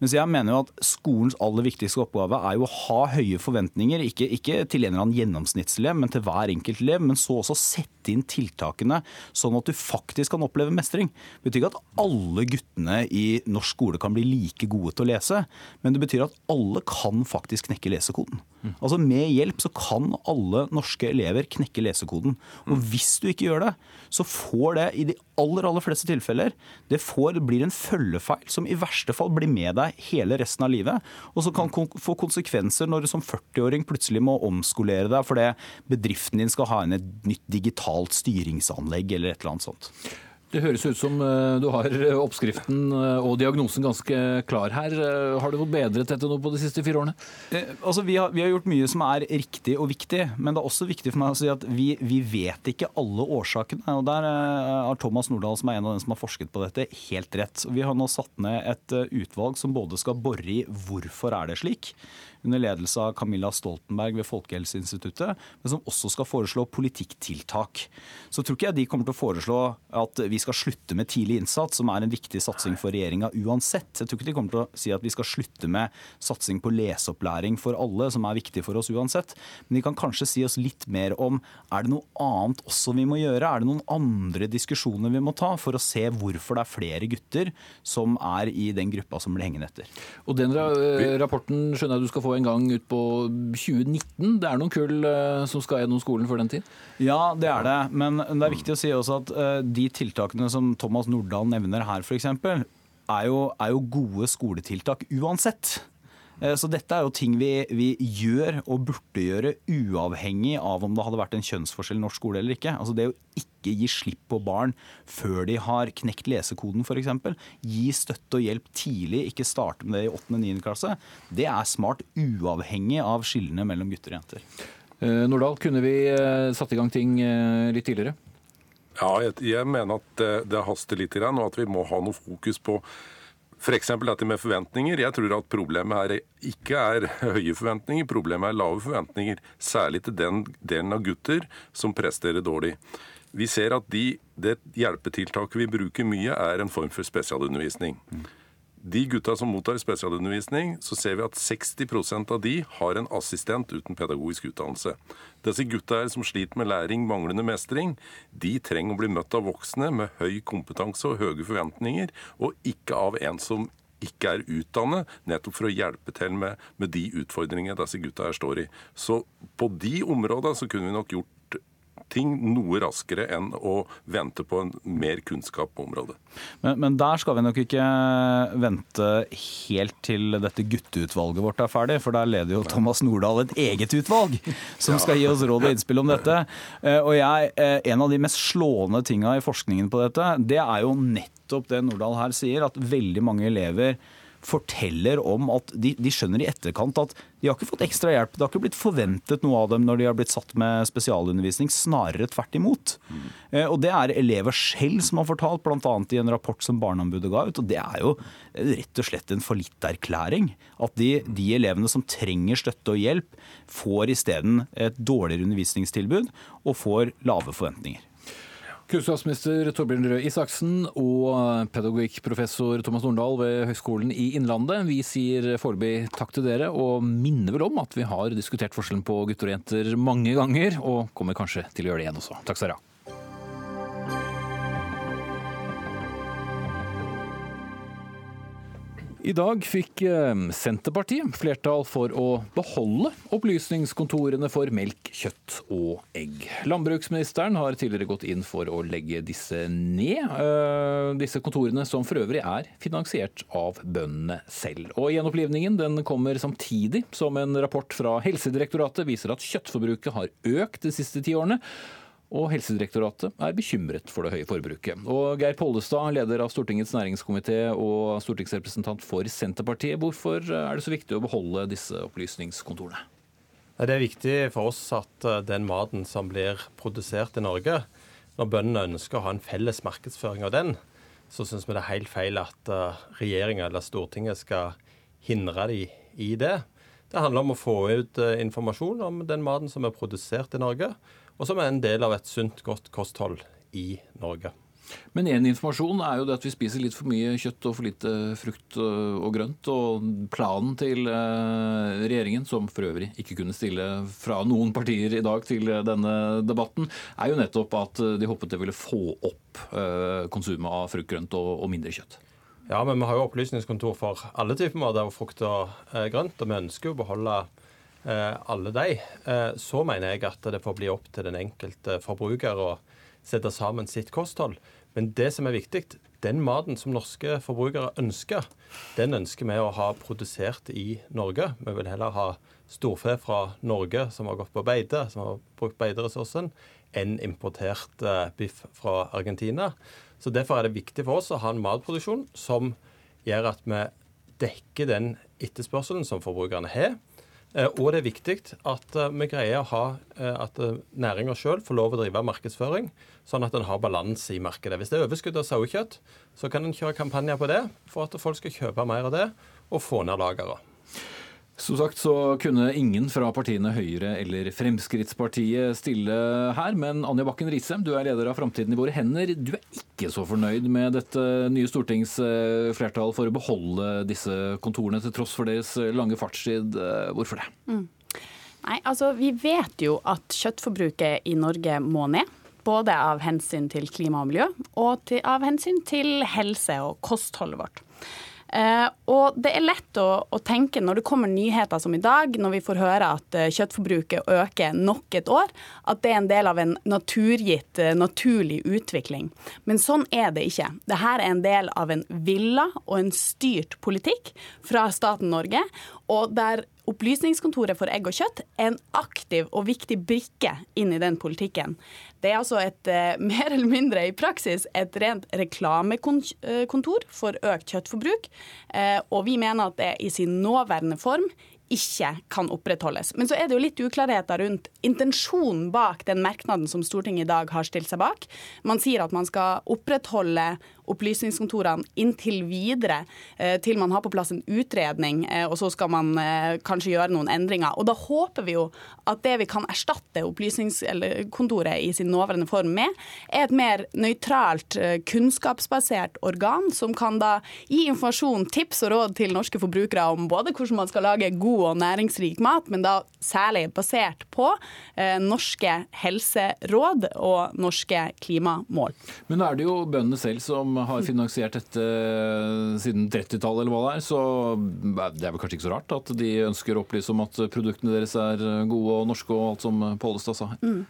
Mens jeg mener jo at skolens aller viktigste oppgave er jo å ha høye forventninger, ikke, ikke til en eller annen gjennomsnittselev, men til hver enkelt elev. Men så også sette inn tiltakene sånn at du faktisk kan oppleve mestring. Det betyr ikke at alle guttene i norsk skole kan bli like gode til å lese, men det betyr at alle kan faktisk knekke lesekoden. Altså Med hjelp så kan alle norske elever knekke lesekoden. Og hvis du ikke gjør det, så får det i de aller aller fleste tilfeller det får, blir en følgefeil som i verste fall blir med deg hele resten av livet. Og som kan få konsekvenser når du som 40-åring plutselig må omskolere deg fordi bedriften din skal ha inn et nytt digitalt styringsanlegg eller et eller annet sånt. Det høres ut som eh, du har eh, oppskriften eh, og diagnosen ganske klar her. Har du bedret dette nå på de siste fire årene? Altså, vi har, vi, har, gjort mye som er riktig og viktig, men det er også viktig for meg å si at vi, vi vet ikke alle årsakene. og Der har Thomas Nordahl, som er en av dem som har forsket på dette, helt rett. Vi har nå satt ned et utvalg som både skal bore i hvorfor er det slik, under ledelse av Camilla Stoltenberg ved Folkehelseinstituttet, men som også skal foreslå politikktiltak. Så tror ikke jeg de kommer til å foreslå at vi skal slutte med tidlig innsats, som er en viktig satsing for regjeringa uansett. Jeg tror ikke de kommer til å si at vi skal slutte med satsing på leseopplæring for alle, som er viktig for oss uansett. Men de kan kanskje si oss litt mer om er det noe annet også vi må gjøre? Er det noen andre diskusjoner vi må ta for å se hvorfor det er flere gutter som er i den gruppa som blir hengende etter? Og den rapporten skjønner jeg du skal få en gang ut på 2019. Det er noen kull eh, som skal gjennom skolen før den tid? Ja, det er det. Men det er viktig å si også at eh, de tiltakene som Thomas Nordahl nevner her, f.eks., er, er jo gode skoletiltak uansett. Eh, så dette er jo ting vi, vi, gjør og burde gjøre uavhengig av om det hadde vært en kjønnsforskjell i norsk skole eller ikke. Altså det å ikke gi slipp på barn før de har knekt lesekoden f.eks. Gi støtte og hjelp tidlig, ikke starte med det i 8. og 9. klasse. Det er smart uavhengig av skillene mellom gutter og jenter. Eh, Nordahl, kunne vi eh, satt i gang ting litt tidligere? Ja, jeg, jeg mener at det, det haster litt, og at vi må ha noe fokus på F.eks. dette med forventninger. Jeg tror at problemet her ikke er høye forventninger, problemet er lave forventninger. Særlig til den delen av gutter som presterer dårlig. Vi ser at de, det hjelpetiltaket vi bruker mye, er en form for spesialundervisning. De gutta som mottar spesialundervisning, så ser vi at 60% av de har en assistent uten pedagogisk utdannelse. Disse gutta her som sliter med læring, manglende mestring, de trenger å bli møtt av voksne med høy kompetanse og høye forventninger, og ikke av en som ikke er utdannet, nettopp for å hjelpe til med, med de utfordringene disse gutta her står i. Så på de områdene så kunne vi nok gjort ting noe raskere enn å vente på en mer kunnskap på området. Men, men, der skal vi nok ikke vente helt til dette gutteutvalget vårt er ferdig, for der leder jo Thomas Nordahl et eget utvalg som skal gi oss råd og innspill om dette. Eh, og jeg, eh, En av de mest slående tinga i forskningen på dette, det er jo nettopp det Nordahl her sier, at veldig mange elever forteller om at de, de, skjønner i etterkant at de har ikke fått ekstra hjelp. Det har ikke blitt forventet noe av dem når de har blitt satt med spesialundervisning, snarere tvert imot. Mm. Og det er elever selv som har fortalt, bl.a. i en rapport som Barneombudet ga ut. Og det er jo rett og slett en fallitterklæring. At de, de elevene som trenger støtte og hjelp, får isteden et dårligere undervisningstilbud og får lave forventninger. Kunnskapsminister Torbjørn Røe Isaksen og pedagogikkprofessor Thomas Nordahl ved Høgskolen i Innlandet. Vi sier foreløpig takk til dere, og minner vel om at vi har diskutert forskjellen på gutter og jenter mange ganger, og kommer kanskje til å gjøre det igjen også. Takk skal dere ha. I dag fikk eh, Senterpartiet flertall for å beholde opplysningskontorene for melk, kjøtt og egg. Landbruksministeren har tidligere gått inn for å legge disse ned. Eh, disse kontorene som for øvrig er finansiert av bøndene selv. Og Gjenopplivningen den kommer samtidig som en rapport fra Helsedirektoratet viser at kjøttforbruket har økt de siste ti årene. Og Helsedirektoratet er bekymret for det høye forbruket. Og Geir Pollestad, leder av Stortingets næringskomité og stortingsrepresentant for Senterpartiet. Hvorfor er det så viktig å beholde disse opplysningskontorene? Det er viktig for oss at eh, den maten som blir produsert i Norge, når bøndene ønsker å ha en felles markedsføring av den, så syns vi det er helt feil at eh, regjeringa eller Stortinget skal hindre dem i det. Det handler om å få ut eh, informasjon om den maten som er produsert i Norge og som er en del av et sunt, godt kosthold i Norge. Men én informasjon er jo det at vi spiser litt for mye kjøtt og for lite frukt og grønt. Og planen til eh, regjeringen, som for øvrig ikke kunne stille fra noen partier i dag til denne debatten, er jo nettopp at de håpet det ville få opp eh, konsumet av frukt, grønt og mindre kjøtt. Ja, men vi har jo opplysningskontor for alle typer mat av frukt og eh, grønt, og vi ønsker jo å beholde Eh, alle de, eh, så mener jeg at det får bli opp til den enkelte forbruker å sette sammen sitt kosthold. Men det som er viktig, den maten som norske forbrukere ønsker, den ønsker vi å ha produsert i Norge. Vi vil heller ha storfe fra Norge som har gått på beite, som har brukt beiteressursen, enn importert eh, biff fra Argentina. Så Derfor er det viktig for oss å ha en matproduksjon som gjør at vi dekker den etterspørselen som forbrukerne har. Eh, og det er viktig at eh, vi greier å ha at næringa sjøl får lov å drive markedsføring, sånn at en har balanse i markedet. Hvis det er overskudd av sauekjøtt, så kan en kjøre kampanjer på det for at folk skal kjøpe mer av det og få ned lagrene. Som sagt så kunne ingen fra partiene Høyre eller Fremskrittspartiet stille her, men Anja Bakken Risem, du er leder av Framtiden i våre hender. Du er ikke så fornøyd med dette nye stortingsflertall for å beholde disse kontorene, til tross for deres lange fartstid. Hvorfor det? Mm. Nei, altså Vi vet jo at kjøttforbruket i Norge må ned. Både av hensyn til klima og miljø, og til, av hensyn til helse og kostholdet vårt. Uh, og det er lett å, å, tenke når det kommer nyheter som i dag, når vi får høre at uh, kjøttforbruket øker nok et år, at det er en del av en naturgitt, uh, naturlig utvikling. Men sånn er det ikke. Dette er en del av en villa og en styrt politikk fra staten Norge, og der Opplysningskontoret for egg og kjøtt er en aktiv og viktig brikke inn i den politikken. Det er altså et eh, mer eller mindre i praksis et rent reklamekontor for økt kjøttforbruk. Eh, og vi mener at det i sin nåværende form ikke kan opprettholdes. Men så er det jo litt uklarheter rundt intensjonen bak den merknaden som Stortinget i dag har stilt seg bak. Man sier at man skal opprettholde opplysningskontorene inntil videre, eh, til man har på plass en utredning, eh, og så skal man eh, kanskje gjøre noen endringer. Og da håper vi jo at det vi kan erstatte opplysningskontoret i sin nåværende form med, er et mer nøytralt, kunnskapsbasert organ som kan da gi informasjon, tips og råd til norske forbrukere om både hvordan man skal lage god og næringsrik mat, men da særlig basert på norske helseråd og norske klimamål. Men er det jo bøndene selv som har finansiert dette eh, siden 30-tallet, eller hva det er. Så det er vel kanskje ikke så rart at de ønsker å opplyse om at produktene deres er gode og norske og alt som Pollestad sa her. Mm.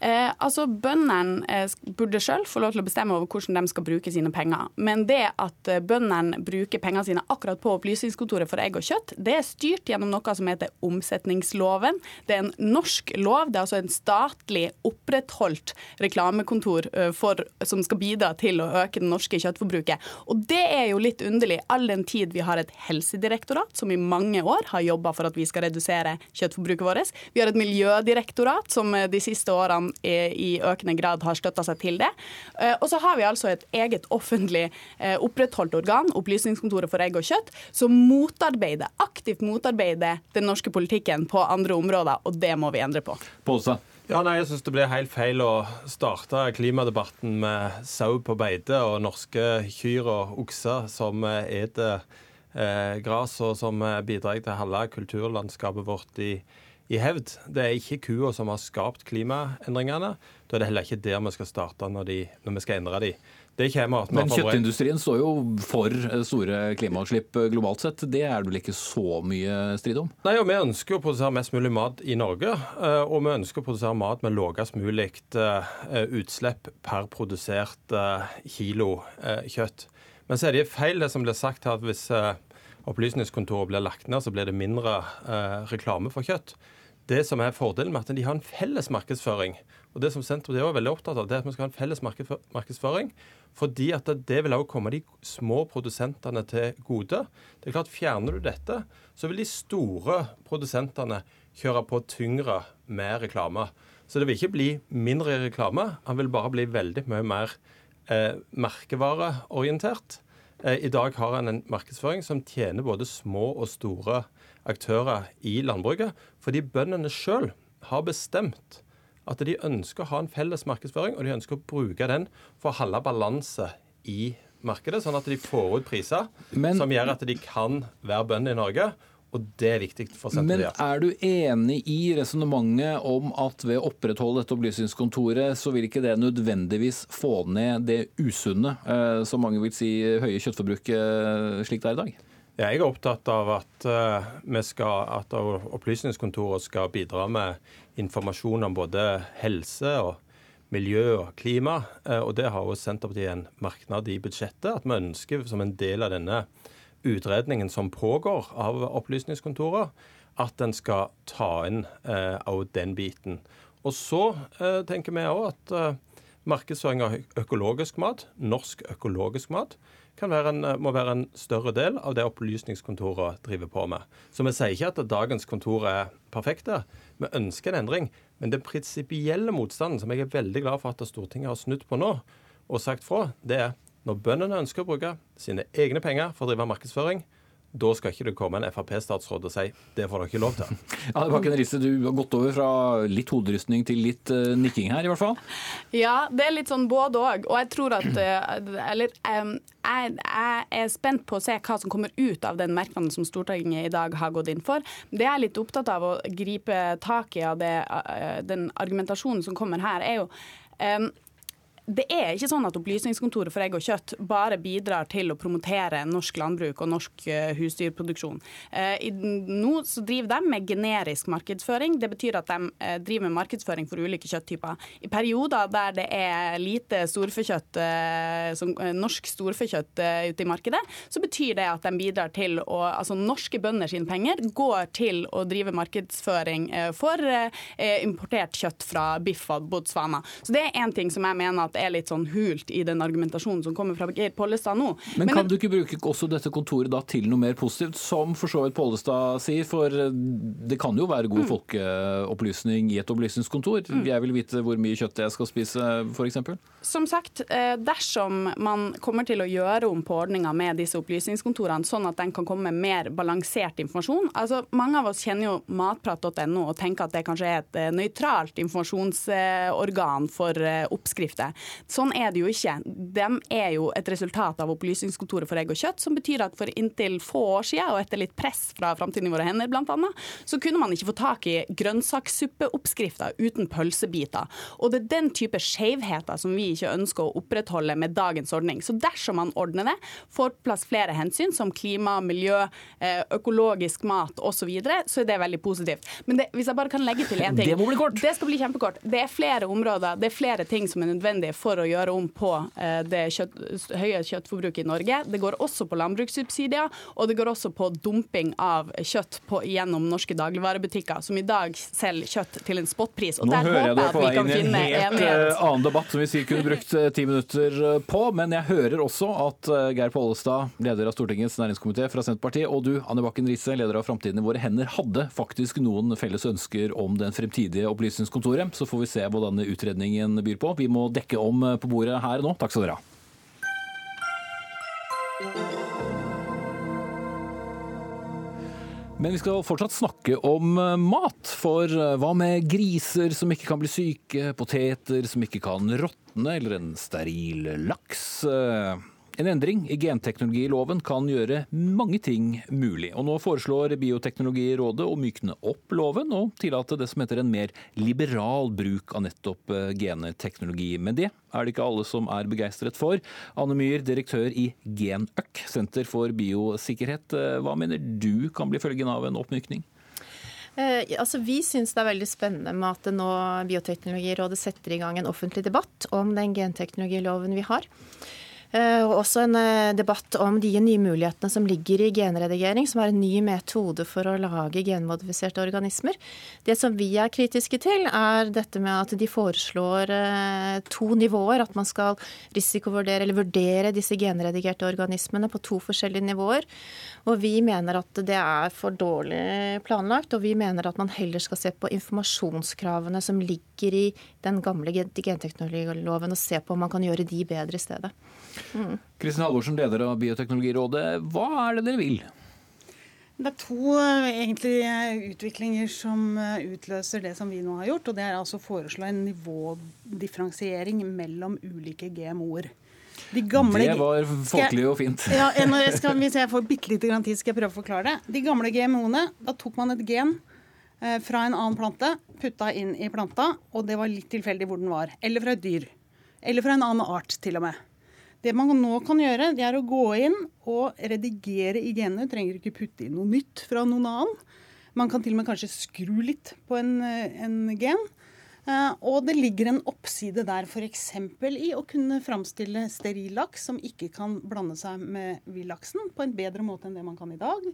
Eh, altså, Bøndene eh, burde sjøl få lov til å bestemme over hvordan de skal bruke sine penger. Men det at eh, bøndene bruker pengene sine akkurat på Opplysningskontoret for egg og kjøtt, det er styrt gjennom noe som heter omsetningsloven. Det er en norsk lov. Det er altså en statlig opprettholdt reklamekontor for, som skal bidra til å øke den norske norske kjøttforbruket. Og det er jo litt underlig, all den tid vi har et helsedirektorat som i mange år har jobba for at vi skal redusere kjøttforbruket vårt. Vi har et miljødirektorat som de siste årene i økende grad har støtta seg til det. Eh, og så har vi altså et eget offentlig eh, opprettholdt organ, Opplysningskontoret for egg og kjøtt, som motarbeider, aktivt motarbeider den norske politikken på andre områder, og det må vi endre på. Påse. Ja, nei, jeg syns det blir helt feil å starte klimadebatten med sau på beite og norske kyr og okser som eter eh, gras, og som bidrar til å holde kulturlandskapet vårt i, i hevd. Det er ikke kua som har skapt klimaendringene. Da er det heller ikke der vi skal starte når, de, når vi skal endre de. Men kjøttindustrien står jo for store klimautslipp globalt sett. Det er det vel ikke så mye strid om? Nei, og Vi ønsker å produsere mest mulig mat i Norge. Eh, og vi ønsker å produsere mat med lavest mulig eh, utslipp per produsert eh, kilo kjøtt. Men så er det feil det som blir sagt her, at hvis Opplysningskontoret blir lagt ned, så blir det mindre reklame for kjøtt. Det som er fordelen med at de har en felles markedsføring, og det som Senterpartiet er veldig opptatt av, det er at vi skal ha en felles markedsføring. Fordi at det vil også komme de små produsentene til gode. Det er klart Fjerner du dette, så vil de store produsentene kjøre på tyngre med reklame. Så det vil ikke bli mindre reklame, han vil bare bli veldig mye mer eh, merkevareorientert. Eh, I dag har han en markedsføring som tjener både små og store aktører i landbruket, fordi bøndene sjøl har bestemt at de ønsker å ha en felles markedsføring, og de ønsker å bruke den for å holde balanse i markedet, sånn at de får ut priser Men, som gjør at de kan være bønder i Norge. Og det er viktig for Senterpartiet. Men er du enig i resonnementet om at ved å opprettholde dette opplysningskontoret, så vil ikke det nødvendigvis få ned det usunne, eh, som mange vil si høye kjøttforbruket eh, slik det er i dag? Jeg er opptatt av at, uh, skal, at Opplysningskontoret skal bidra med informasjon om både helse og miljø og klima. Uh, og Det har jo Senterpartiet en merknad i budsjettet. At vi ønsker som en del av denne utredningen som pågår av Opplysningskontoret, at en skal ta inn òg eh, den biten. Og så eh, tenker vi òg at eh, markedsføring av økologisk mat, norsk økologisk mat, være en, må være en større del av det Opplysningskontoret driver på med. Så vi sier ikke at dagens kontor er perfekte. Vi ønsker en endring. Men den prinsipielle motstanden, som jeg er veldig glad for at Stortinget har snudd på nå, og sagt fra, det er når bøndene ønsker å bruke sine egne penger for å drive markedsføring, da skal ikke det komme en Frp-statsråd og si det får dere ikke lov til. Ja, Bakken Risse, Du har gått over fra litt hoderystning til litt uh, nikking her, i hvert fall? Ja, det er litt sånn både òg. Og jeg tror at uh, Eller um, jeg, jeg, er spent på å se hva som kommer ut av den merknaden som Stortinget i dag har gått inn for. Det jeg er litt opptatt av å gripe tak i av det, uh, den argumentasjonen som kommer her, er jo um, det er ikke sånn at Opplysningskontoret for egg og kjøtt bare bidrar til å promotere norsk landbruk og norsk uh, husdyrproduksjon. Uh, nå så driver de med generisk markedsføring. Det betyr at de uh, driver med markedsføring for ulike kjøtttyper. I perioder der det er lite storfekjøtt, norsk storfekjøtt ute i markedet, så betyr det at de bidrar til å Altså norske bønder sine penger går til å drive markedsføring for importert kjøtt fra Biff og Botswana. Så det er én ting som jeg mener at er litt sånn hult i den argumentasjonen som kommer fra Geir Pollestad nå. Men, kan Men, du ikke bruke også dette kontoret da til noe mer positivt, som for så vidt Pollestad sier? For eh, det kan jo være god mm. folkeopplysning i et opplysningskontor. Mm. Jeg vil vite hvor mye kjøtt jeg skal spise, f.eks. Som sagt, eh, dersom man kommer til å gjøre om på ordninga med disse opplysningskontorene, sånn at den kan komme med mer balansert informasjon altså Mange av oss kjenner jo matprat.no og tenker at det kanskje er et eh, nøytralt informasjonsorgan for oppskrifter. Sånn er det jo ikke. De er jo et resultat av Opplysningskontoret for egg og kjøtt, som betyr at for inntil få år siden, og etter litt press fra Framtiden i våre hender bl.a., så kunne man ikke få tak i grønnsakssuppeoppskrifter uten pølsebiter. Og det er den type skjevheter som vi ikke ønsker å opprettholde med dagens ordning. Så dersom man ordner det, får plass flere hensyn som klima, miljø, eh, økologisk mat osv., så, videre, så er det veldig positivt. Men det, hvis jeg bare kan legge til én ting Det må bli kort. Det skal bli kjempekort. Det er flere områder, det er flere ting som er nødvendig for å gjøre om på eh, det kjøtt, høye kjøttforbruket i Norge. Det går også på landbrukssubsidier, og det går også på dumping av kjøtt på, gjennom norske dagligvarebutikker, som i dag selger kjøtt til en spotpris. Og Nå der hører jeg deg på vei inn i en helt. Eh, annen debatt som vi sier kunne brukt eh, ti minutter på, men jeg hører også at Geir Pollestad, leder av Stortingets næringskomité fra Senterpartiet, og du, Anne Bakken Riise, leder av Framtiden i våre hender, hadde faktisk noen felles ønsker om den fremtidige opplysningskontoret. Så får vi se hva denne utredningen byr på. Vi må dekke om Eh, på bordet her nå. Takk skal dere ha. Men vi skal fortsatt snakke om eh, mat. For eh, hva med griser som ikke kan bli syke, poteter som ikke kan råtne, eller en steril laks? En endring i genteknologiloven kan gjøre mange ting mulig. Og Nå foreslår Bioteknologirådet å mykne opp loven og tillate det som heter en mer liberal bruk av nettopp genteknologi. geneteknologi. Men det er det ikke alle som er begeistret for. Anne Myhr, direktør i GenØk, Senter for biosikkerhet. Eh, hva mener du kan bli følgen av en oppmykning? Eh, altså, vi syns det er veldig spennende med at nå Bioteknologirådet setter i gang en offentlig debatt om den genteknologiloven vi har. Eh, og også en eh, debatt om de nye mulighetene som ligger i genredigering, som er en ny metode for å lage genmodifiserte organismer. Det som vi er kritiske til, er dette med at de foreslår eh, to nivåer. At man skal risikovurdere eller vurdere disse genredigerte organismene på to forskjellige nivåer. Og vi mener at det er for dårlig planlagt, og vi mener at man heller skal se på informasjonskravene som ligger i den gamle genteknologiloven, og se på om man kan gjøre de bedre i stedet. Kristin. Halvorsen, leder av Bioteknologirådet. Hva er det dere vil? Det er to eh, egentlig eh, utviklinger som eh, utløser det som vi nå har gjort. og Det er altså å foreslå en nivådifferensiering mellom ulike GMO-er. De gamle, det var folkelig og fint. Ja, skal, Hvis jeg får bitte lite grann tid, skal jeg prøve å forklare det. De gamle GMO-ene, da tok man et gen fra en annen plante, putta inn i planta, og det var litt tilfeldig hvor den var. Eller fra et dyr. Eller fra en annen art, til og med. Det man nå kan gjøre, det er å gå inn og redigere i genene. Du trenger ikke putte inn noe nytt fra noen annen. Man kan til og med kanskje skru litt på en, en gen. Eh, og det ligger en oppside der f.eks. i å kunne framstille steril laks som ikke kan blande seg med villaksen på en bedre måte enn det man kan i dag.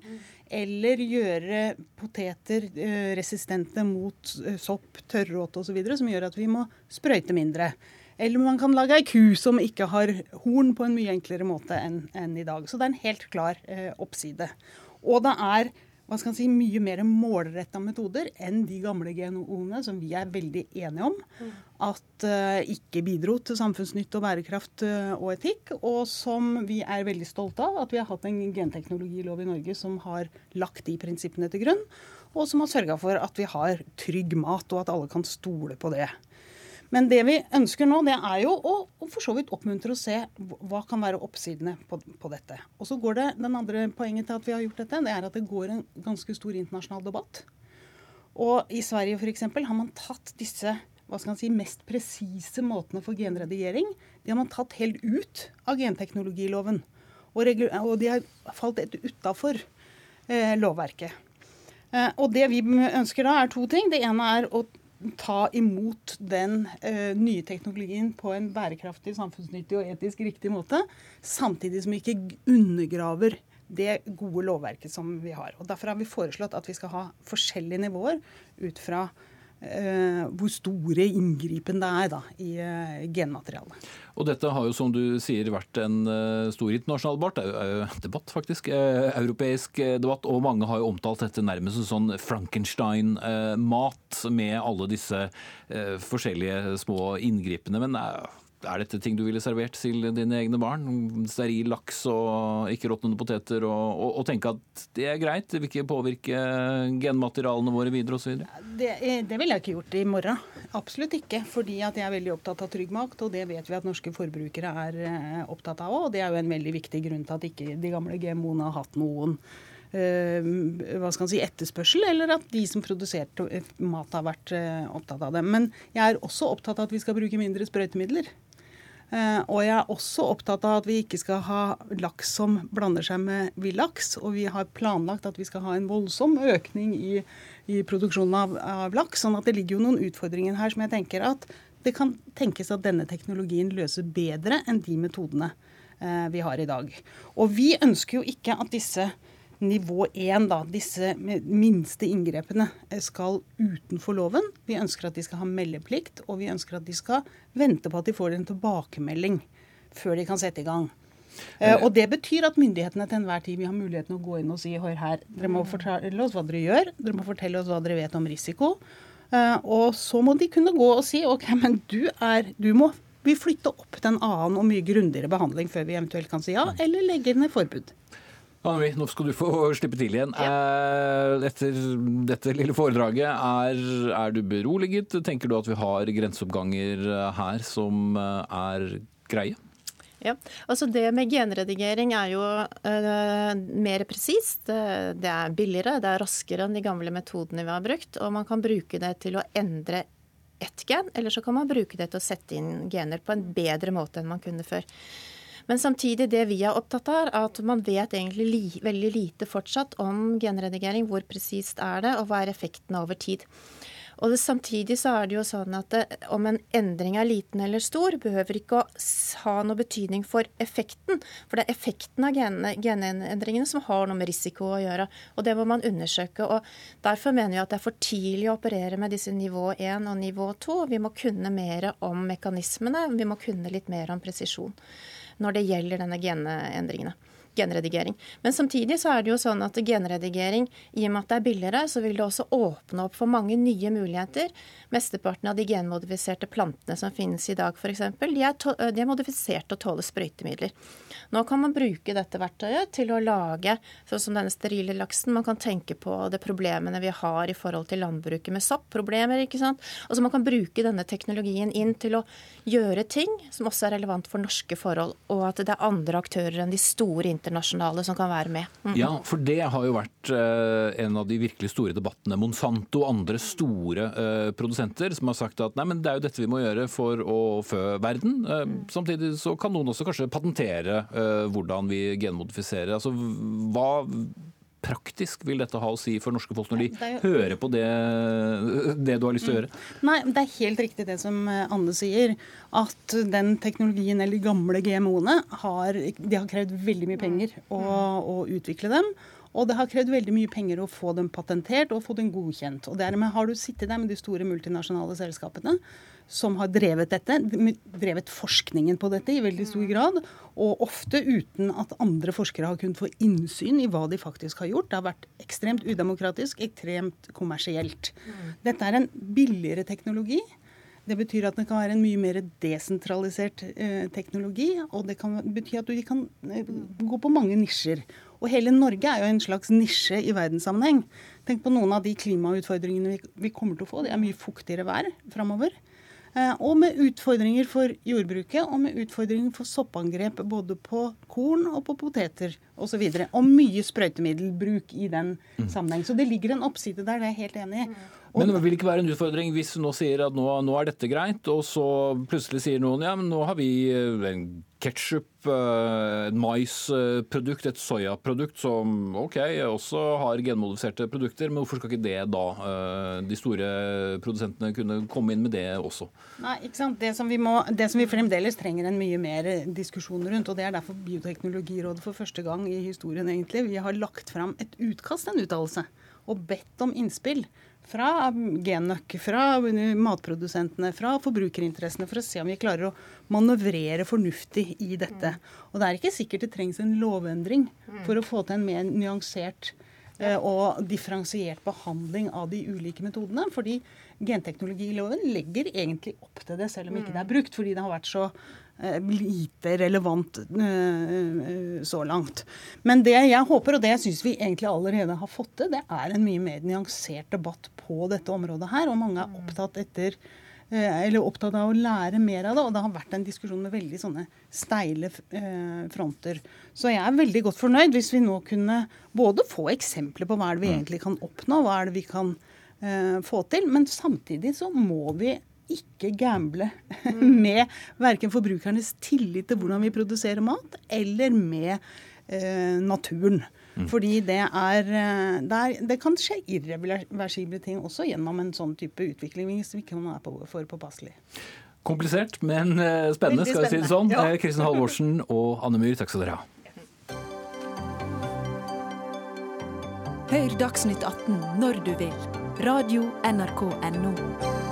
Eller gjøre poteter eh, resistente mot eh, sopp, tørråte osv. som gjør at vi må sprøyte mindre. Eller man kan lage ei ku som ikke har horn på en mye enklere måte enn en i dag. Så det er en helt klar eh, oppside. Og det er hva skal si, mye mer målretta metoder enn de gamle GNO-ene som vi er veldig enige om at uh, ikke bidro til samfunnsnytt og bærekraft uh, og etikk, og som vi er veldig stolte av at vi har hatt en genteknologilov i Norge som har lagt de prinsippene til grunn, og som har sørga for at vi har trygg mat, og at alle kan stole på det. Men det vi ønsker nå, det er jo å, å for så vidt oppmuntre å se hva kan være oppsidene på, på, dette. Og så går det, Den andre poenget til at vi har gjort dette, det er at det går en ganske stor internasjonal debatt. Og i Sverige f.eks. har man tatt disse hva skal man si, mest presise måtene for genredigering de har man tatt helt ut av genteknologiloven. Og, og de har falt utafor eh, lovverket. Eh, og det vi ønsker da, er to ting. Det ene er å ta imot den eh, nye teknologien på en bærekraftig, samfunnsnyttig og etisk riktig måte, samtidig som vi ikke undergraver det gode lovverket som vi har. Og Derfor har vi foreslått at vi skal ha forskjellige nivåer ut fra uh, hvor store inngripen det er da, i eh, genmaterialet. Og dette har jo, som du sier, vært en uh, stor internasjonal debatt, debatt faktisk, europeisk debatt, og mange har jo omtalt dette nærmest som sånn Frankenstein-mat med alle disse forskjellige små inngripene. Men er dette ting du ville servert til dine egne barn? Steril laks og ikke-råtnende poteter, og, og, og, tenke at det er greit, det vil ikke påvirke genmaterialene våre videre osv.? Det, det ville jeg ikke gjort i morgen. Absolutt ikke. Fordi at jeg er veldig opptatt av trygg makt, og det vet vi at norske forbrukere er eh, opptatt av òg. Og det er jo en veldig viktig grunn til at ikke de gamle GMO-ene har hatt noen Uh, hva skal man si, etterspørsel, eller at de som produserte mat har vært opptatt av det. Men jeg er også opptatt av at vi skal bruke mindre sprøytemidler. Eh, og jeg er også opptatt av at vi ikke skal ha laks som blander seg med villaks. Og vi har planlagt at vi skal ha en voldsom økning i, i produksjonen av, av, laks. sånn at det ligger jo noen utfordringer her som jeg tenker at det kan tenkes at denne teknologien løser bedre enn de metodene eh, vi har i dag. Og vi ønsker jo ikke at disse nivå 1, da, disse minste inngrepene, eh, skal utenfor loven. Vi ønsker at de skal ha meldeplikt, og vi ønsker at de skal vente på at de får en tilbakemelding før de kan sette i gang. Uh, og Det betyr at myndighetene til enhver tid vil ha muligheten å gå inn og si hør her, dere må fortelle oss hva dere gjør, dere må fortelle oss hva dere vet om risiko. Og så må de kunne gå og si ok, men du er, du må vi flytte opp til en annen og mye grundigere behandling før vi eventuelt kan si ja, eller legge ned forbud. Anne nå skal du få slippe til igjen. Ja. Eh, etter dette lille foredraget, er, er, du beroliget? Tenker du at vi har grenseoppganger her som eh, er greie? Ja, altså Det med genredigering er jo uh, mer presist. Det, det er billigere, det er raskere enn de gamle metodene vi har brukt. Og man kan bruke det til å endre ett gen, eller så kan man bruke det til å sette inn gener på en bedre måte enn man kunne før. Men samtidig, det vi er opptatt av, er at man vet egentlig li, veldig lite fortsatt om genredigering. Hvor presist er det, og hva er effektene over tid. Og det, Samtidig så er det jo sånn at det, om en endring er liten eller stor, behøver ikke å ha noe betydning for effekten. For det er effekten av genendringene som har noe med risiko å gjøre. Og det må man undersøke. og Derfor mener vi at det er for tidlig å operere med disse nivå 1 og nivå 2. Vi må kunne mer om mekanismene. Vi må kunne litt mer om presisjon når det gjelder denne genendringene genredigering. Men samtidig så er det jo sånn at genredigering, i og med at det er billigere, så vil det også åpne opp for mange nye muligheter. Mesteparten av de genmodifiserte plantene som finnes i dag f.eks., de, er de er modifisert til å tåle sprøytemidler. Nå kan man bruke dette verktøyet til å lage sånn som denne sterile laksen. Man kan tenke på de problemene vi har i forhold til landbruket med soppproblemer. ikke sant? Altså Man kan bruke denne teknologien inn til å gjøre ting som også er relevant for norske forhold, og at det er andre aktører enn de store internasjonale som kan være med. Mm. Ja, for det har jo vært eh, en av de virkelig store debattene. Monsanto og andre store eh, produsenter som har sagt at nei, men det er jo dette vi må gjøre for å fø verden. Eh, samtidig så kan noen også kanskje patentere hvordan vi genmodifiserer. Altså, hva praktisk vil dette ha å si for norske folk når de hører på det, det du har lyst til å gjøre? Mm. Nei, det er helt riktig det som eh, Anne sier. At den teknologien, eller de gamle GMO-ene, har, de har krevd veldig mye penger å, å utvikle dem. Og det har krevd veldig mye penger å få dem patentert og få dem godkjent. Og dermed har du sittet der med de store multinasjonale selskapene som har drevet dette, drevet forskningen på dette i veldig stor grad. Og ofte uten at andre forskere har kunnet få innsyn i hva de faktisk har gjort. Det har vært ekstremt udemokratisk, ekstremt kommersielt. Dette er en billigere teknologi. Det betyr at det kan være en mye mer desentralisert eh, teknologi. Og det kan bety at du kan eh, gå på mange nisjer. Og hele Norge er jo en slags nisje i verdenssammenheng. Tenk på noen av de klimautfordringene vi, kommer til å få. Det er mye fuktigere vær framover. Eh, og med utfordringer for jordbruket og med utfordringer for soppangrep både på korn og på poteter osv. Og, så og mye sprøytemiddelbruk i den mm. sammenheng. Så det ligger en oppside der, det er jeg helt enig i. Men det vil ikke være en utfordring hvis hun nå sier at nå, nå, er dette greit, og så plutselig sier noen ja, men nå har vi eh, en ketsjup, eh, et maisprodukt, et soyaprodukt som ok, også har genmodifiserte produkter, men hvorfor skal ikke det da, eh, de store produsentene, kunne komme inn med det også? Nei, ikke sant. Det som vi, må, det som vi fremdeles trenger en mye mer diskusjon rundt, og det er derfor Bioteknologirådet for første gang i historien egentlig, vi har lagt fram et utkast, en uttalelse, og bedt om innspill fra Genøk, fra matprodusentene, fra forbrukerinteressene, for å se om vi klarer å manøvrere fornuftig i dette. Og det er ikke sikkert det trengs en lovendring for å få til en mer nyansert eh, og differensiert behandling av de ulike metodene. Fordi genteknologiloven legger egentlig opp til det, selv om ikke det er brukt. Fordi det har vært så lite relevant uh, så langt. Men det jeg håper, og det jeg syns vi egentlig allerede har fått til, det er en mye mer nyansert debatt på dette området her. Og mange er opptatt, etter, eller opptatt av å lære mer av det. Og det har vært en diskusjon med veldig sånne steile fronter. Så jeg er veldig godt fornøyd hvis vi nå kunne både få eksempler på hva er det vi mm. egentlig kan oppnå, hva er det vi kan få til, men samtidig så må vi ikke gamble med verken forbrukernes tillit til hvordan vi produserer mat, eller med eh, naturen. Mm. Fordi det er, eh, det er, Det kan skje irreversible ting også gjennom en sånn type utvikling hvis vi ikke er på, for påpasselig. Komplisert, men eh, spennende, skal vi si det sånn. Ja. Eh, Kristin Halvorsen og Anne Myhr, takk skal dere ha. Hør Dagsnytt 18 når du vil. Radio NRK Radio.nrk.no.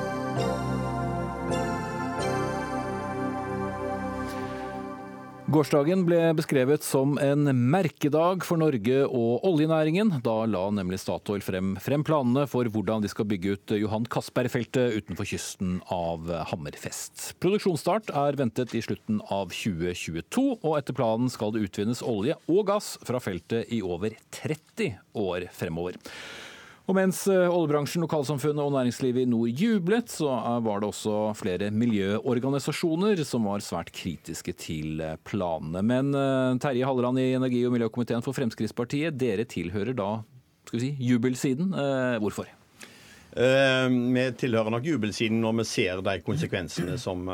Gårsdagen ble beskrevet som en merkedag for Norge og oljenæringen. Da la nemlig Statoil frem, frem planene for hvordan de skal bygge ut Johan Castberg-feltet utenfor kysten av Hammerfest. Produksjonsstart er ventet i slutten av 2022, og etter planen skal det utvinnes olje og gass fra feltet i over 30 år fremover. Og mens eh, oljebransjen, lokalsamfunnet og næringslivet i nord jublet, så var det også flere miljøorganisasjoner som var svært kritiske til eh, planene. Men eh, Terje Halleland i energi- og miljøkomiteen for Fremskrittspartiet, dere tilhører da skal vi si, jubelsiden. Hvorfor? vi tilhører nok jubelsiden når vi ser de konsekvensene som,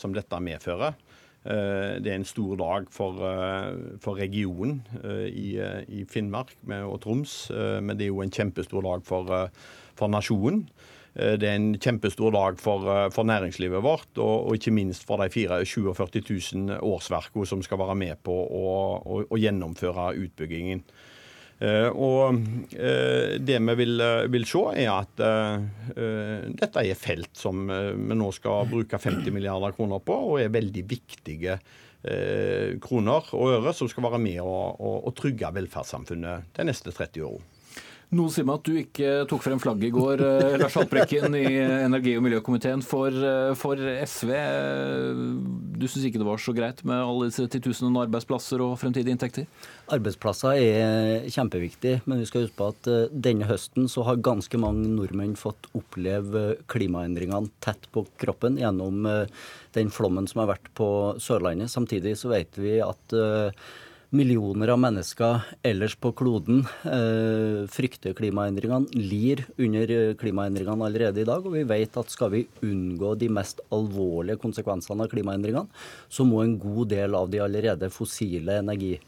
som dette medfører. Eh, det er en stor dag for, eh, for regionen eh, i, i, Finnmark og Troms, men det er jo en kjempestor dag for, for nasjonen. Det er en kjempestor dag for, for næringslivet vårt, og, og, ikke minst for de 47 000 årsverkene som skal være med på å, å, å gjennomføre utbyggingen. Eh, og eh, det vi vil, eh, vil, se, er at dette er felt som vi nå skal bruke 50 milliarder kroner på, og er veldig viktige kroner og øre som skal være med å, å, å trygge velferdssamfunnet de neste 30 årene. Noe sier meg at du ikke tok frem flagget i går, eh, Lars Haltbrekken i energi- og miljøkomiteen for, eh, for SV. Du syns ikke det var så greit med alle disse titusenene arbeidsplasser og fremtidige inntekter? Arbeidsplasser er kjempeviktig, men vi skal huske på at eh, denne høsten så har ganske mange nordmenn fått oppleve klimaendringene tett på kroppen gjennom den flommen som har vært på Sørlandet. Samtidig så vet vi at millioner av mennesker ellers på kloden eh, frykter klimaendringene, lir under eh, klimaendringene allerede i dag. Og vi vet at skal vi unngå de mest alvorlige konsekvensene av klimaendringene, så må en god del av de allerede fossile energi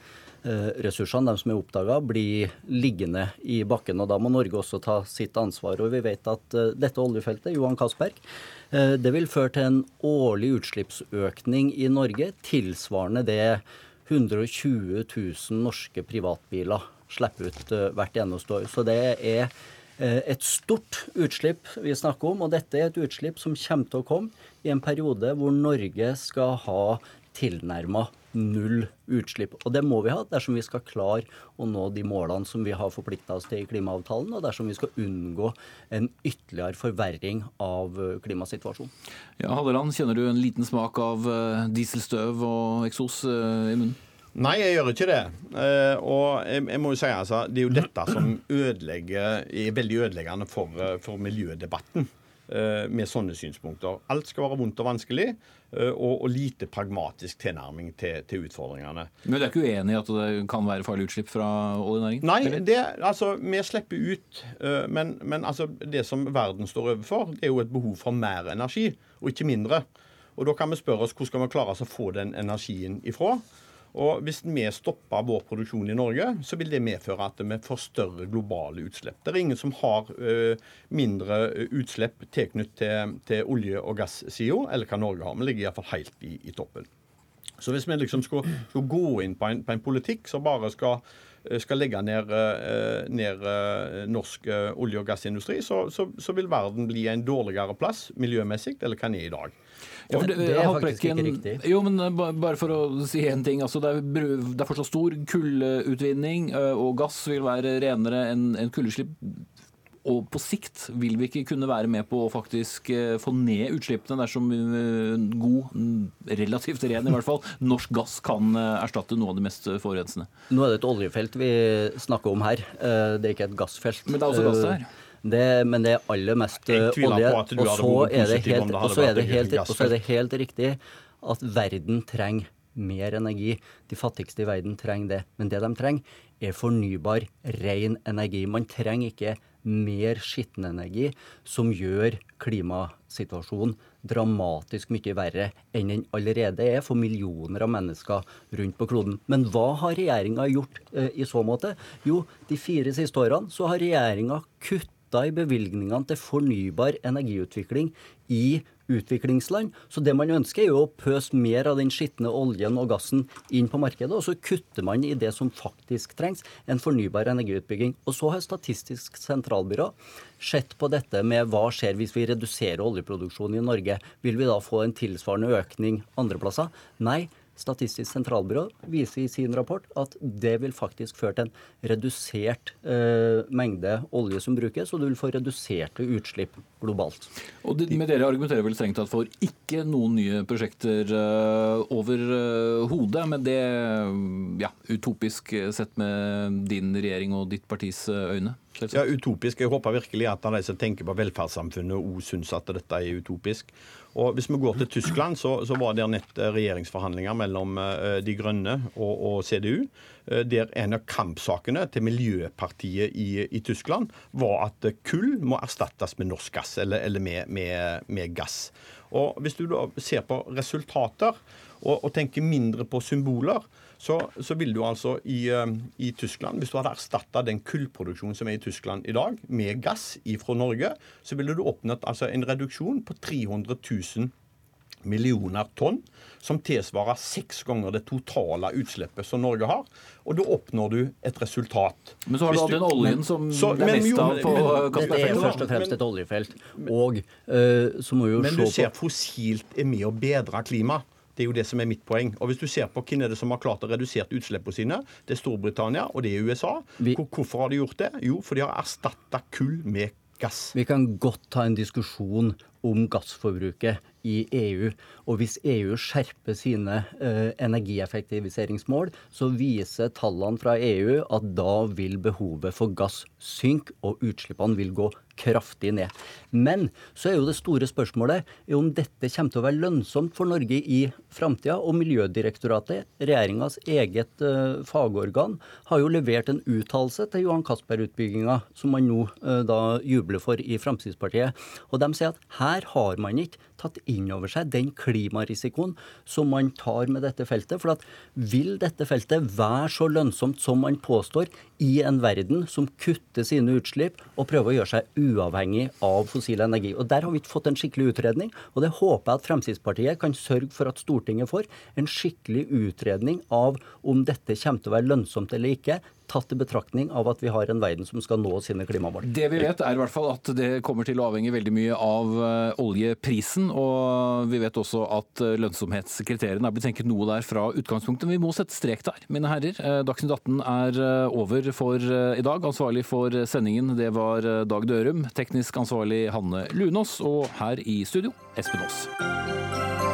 ressursene, de som er oppdaga, blir liggende i bakken. og Da må Norge også ta sitt ansvar. og Vi vet at dette oljefeltet, Johan Castberg, det vil føre til en årlig utslippsøkning i Norge tilsvarende det 120 000 norske privatbiler slipper ut hvert eneste år. Så det er et stort utslipp vi snakker om, og dette er et utslipp som kommer til å komme i en periode hvor Norge skal ha tilnærma null utslipp. Og det må vi ha dersom vi skal klare å nå de målene som vi har forplikta oss til i klimaavtalen, og dersom vi skal unngå en ytterligere forverring av eh, klimasituasjonen. Ja, Halleland, kjenner du en liten smak av eh, dieselstøv og eksos eh, i munnen? Nei, jeg gjør ikke det. og jeg, jeg, må jo si altså, Det er jo dette som ødelegger, er veldig ødeleggende for, for miljødebatten. Eh, med sånne synspunkter. Alt skal være vondt og vanskelig, eh, og, og lite pragmatisk tilnærming til, til, utfordringene. Men du er ikke uenig i at det kan være farlig utslipp fra oljenæringen? Nei, det, altså, vi slipper ut. Eh, men, men altså, det som verden står overfor, det er jo et behov for mer energi, og ikke mindre. Og Da kan vi spørre oss hvor skal vi klare oss å få den energien ifra. Og Hvis vi stopper vår produksjon i Norge, så vil det medføre at vi får større globale utslipp. Det er ingen som har uh, mindre utslipp tilknyttet til, til olje- og gassida, eller hva Norge har. Vi ligger iallfall helt i, i toppen. Så hvis vi liksom skal gå inn på en, på en, politikk som bare skal, skal legge ned, ned norsk olje- og gassindustri, så, så, så, vil verden bli en dårligere plass miljømessig eller hva den er i dag. Ja, det, det, er faktisk ikke riktig. Jo, men eh, Bare for å si én ting. Altså, det, er, det er fortsatt stor kullutvinning, eh, og gass vil være renere enn en kulleslipp. Og på sikt vil vi ikke kunne være med på å faktisk eh, få ned utslippene dersom god, relativt ren i hvert fall, norsk gass kan erstatte noe av det mest forurensende. Nå er det et oljefelt vi snakker om her. Det er ikke et gassfelt. Men det er også gass der? Det, men det er aller mest olje. Og så er, det helt, er det helt, er det helt riktig at verden trenger mer energi. De fattigste i verden trenger det. Men det de trenger, er fornybar, ren energi. Man trenger ikke mer skitten energi som gjør klimasituasjonen dramatisk mye verre enn den allerede er for millioner av mennesker rundt på kloden. Men hva har regjeringa gjort eh, i så måte? Jo, de fire siste årene så har regjeringa kutt kutta i bevilgningene til fornybar energiutvikling i utviklingsland. Så det man ønsker, er jo å pøse mer av den skitne oljen og gassen inn på markedet, og så kutter man i det som faktisk trengs, en fornybar energiutbygging. Og så har Statistisk sentralbyrå sett på dette med hva skjer hvis vi reduserer oljeproduksjonen i Norge. Vil vi da få en tilsvarende økning andre plasser? Nei. Statistisk sentralbyrå viser i sin rapport at det vil faktisk føre til en redusert eh, mengde olje som brukes, og du vil få reduserte utslipp globalt. Og det, med Dere argumenterer vel strengt tatt for ikke noen nye prosjekter uh, over uh, hodet, men det ja, utopisk sett med din regjering og ditt partis øyne? Ja, utopisk. Jeg håper virkelig at de som tenker på velferdssamfunnet òg syns at dette er utopisk. Og Hvis vi går til Tyskland, så, så var det nett regjeringsforhandlinger mellom uh, De grønne og, og CDU. Uh, der en av kampsakene til Miljøpartiet i, i, Tyskland var at kull må erstattes med norsk gass, eller, eller med, med, med, gass. Og Hvis du da ser på resultater og, og tenker mindre på symboler, så, så vil du altså i, eh, i, Tyskland, hvis du hadde erstatta den kullproduksjonen som er i Tyskland i dag, med gass fra Norge, så ville du oppnådd altså en reduksjon på 300 000 millioner tonn, som tilsvarer seks ganger det totale utslippet som Norge har. Og da oppnår du et resultat. Men så har du hatt den oljen som så, det er mest av på Dette er først og fremst et oljefelt. Og uh, så må vi jo se på Men du ser fossilt er med å bedre klimaet. Det er jo det som er mitt poeng. Og Hvis du ser på hvem er det som har klart å redusere utslippene sine, det er Storbritannia og det er USA. Vi, Hvorfor har de gjort det? Jo, for de har erstatta kull med gass. Vi kan godt ta en diskusjon om gassforbruket i EU. Og hvis EU skjerper sine eh, energieffektiviseringsmål, så viser tallene fra EU at da vil behovet for gass synke, og utslippene vil gå kraftig ned. Men så er jo det store spørsmålet om dette kommer til å være lønnsomt for Norge i framtida. Og Miljødirektoratet, regjeringas eget uh, fagorgan, har jo levert en uttalelse til Johan Castberg-utbygginga, som man nå uh, da jubler for i Fremskrittspartiet. Og de sier at her har man ikke tatt inn over seg den klimarisikoen som man tar med dette feltet. For at vil dette feltet være så lønnsomt som man påstår, i en verden som kutter sine utslipp og prøver å gjøre seg uavhengig av fossil energi? Og Der har vi ikke fått en skikkelig utredning, og det håper jeg at Fremskrittspartiet kan sørge for at Stortinget får. En skikkelig utredning av om dette kommer til å være lønnsomt eller ikke tatt i betraktning av at vi har en verden som skal nå sine klimamål. Det vi vet er i hvert fall at det kommer til å avhenge veldig mye av eh, oljeprisen. Og vi vet også at eh, lønnsomhetskriteriene er blitt tenkt noe der fra utgangspunktet. Men vi må sette strek der, mine herrer. Eh, Dagsnytt 18 er over for i dag. Ansvarlig for sendingen det var Dag Dørum. Teknisk ansvarlig Hanne Lunås. Og her i studio Espen Aas.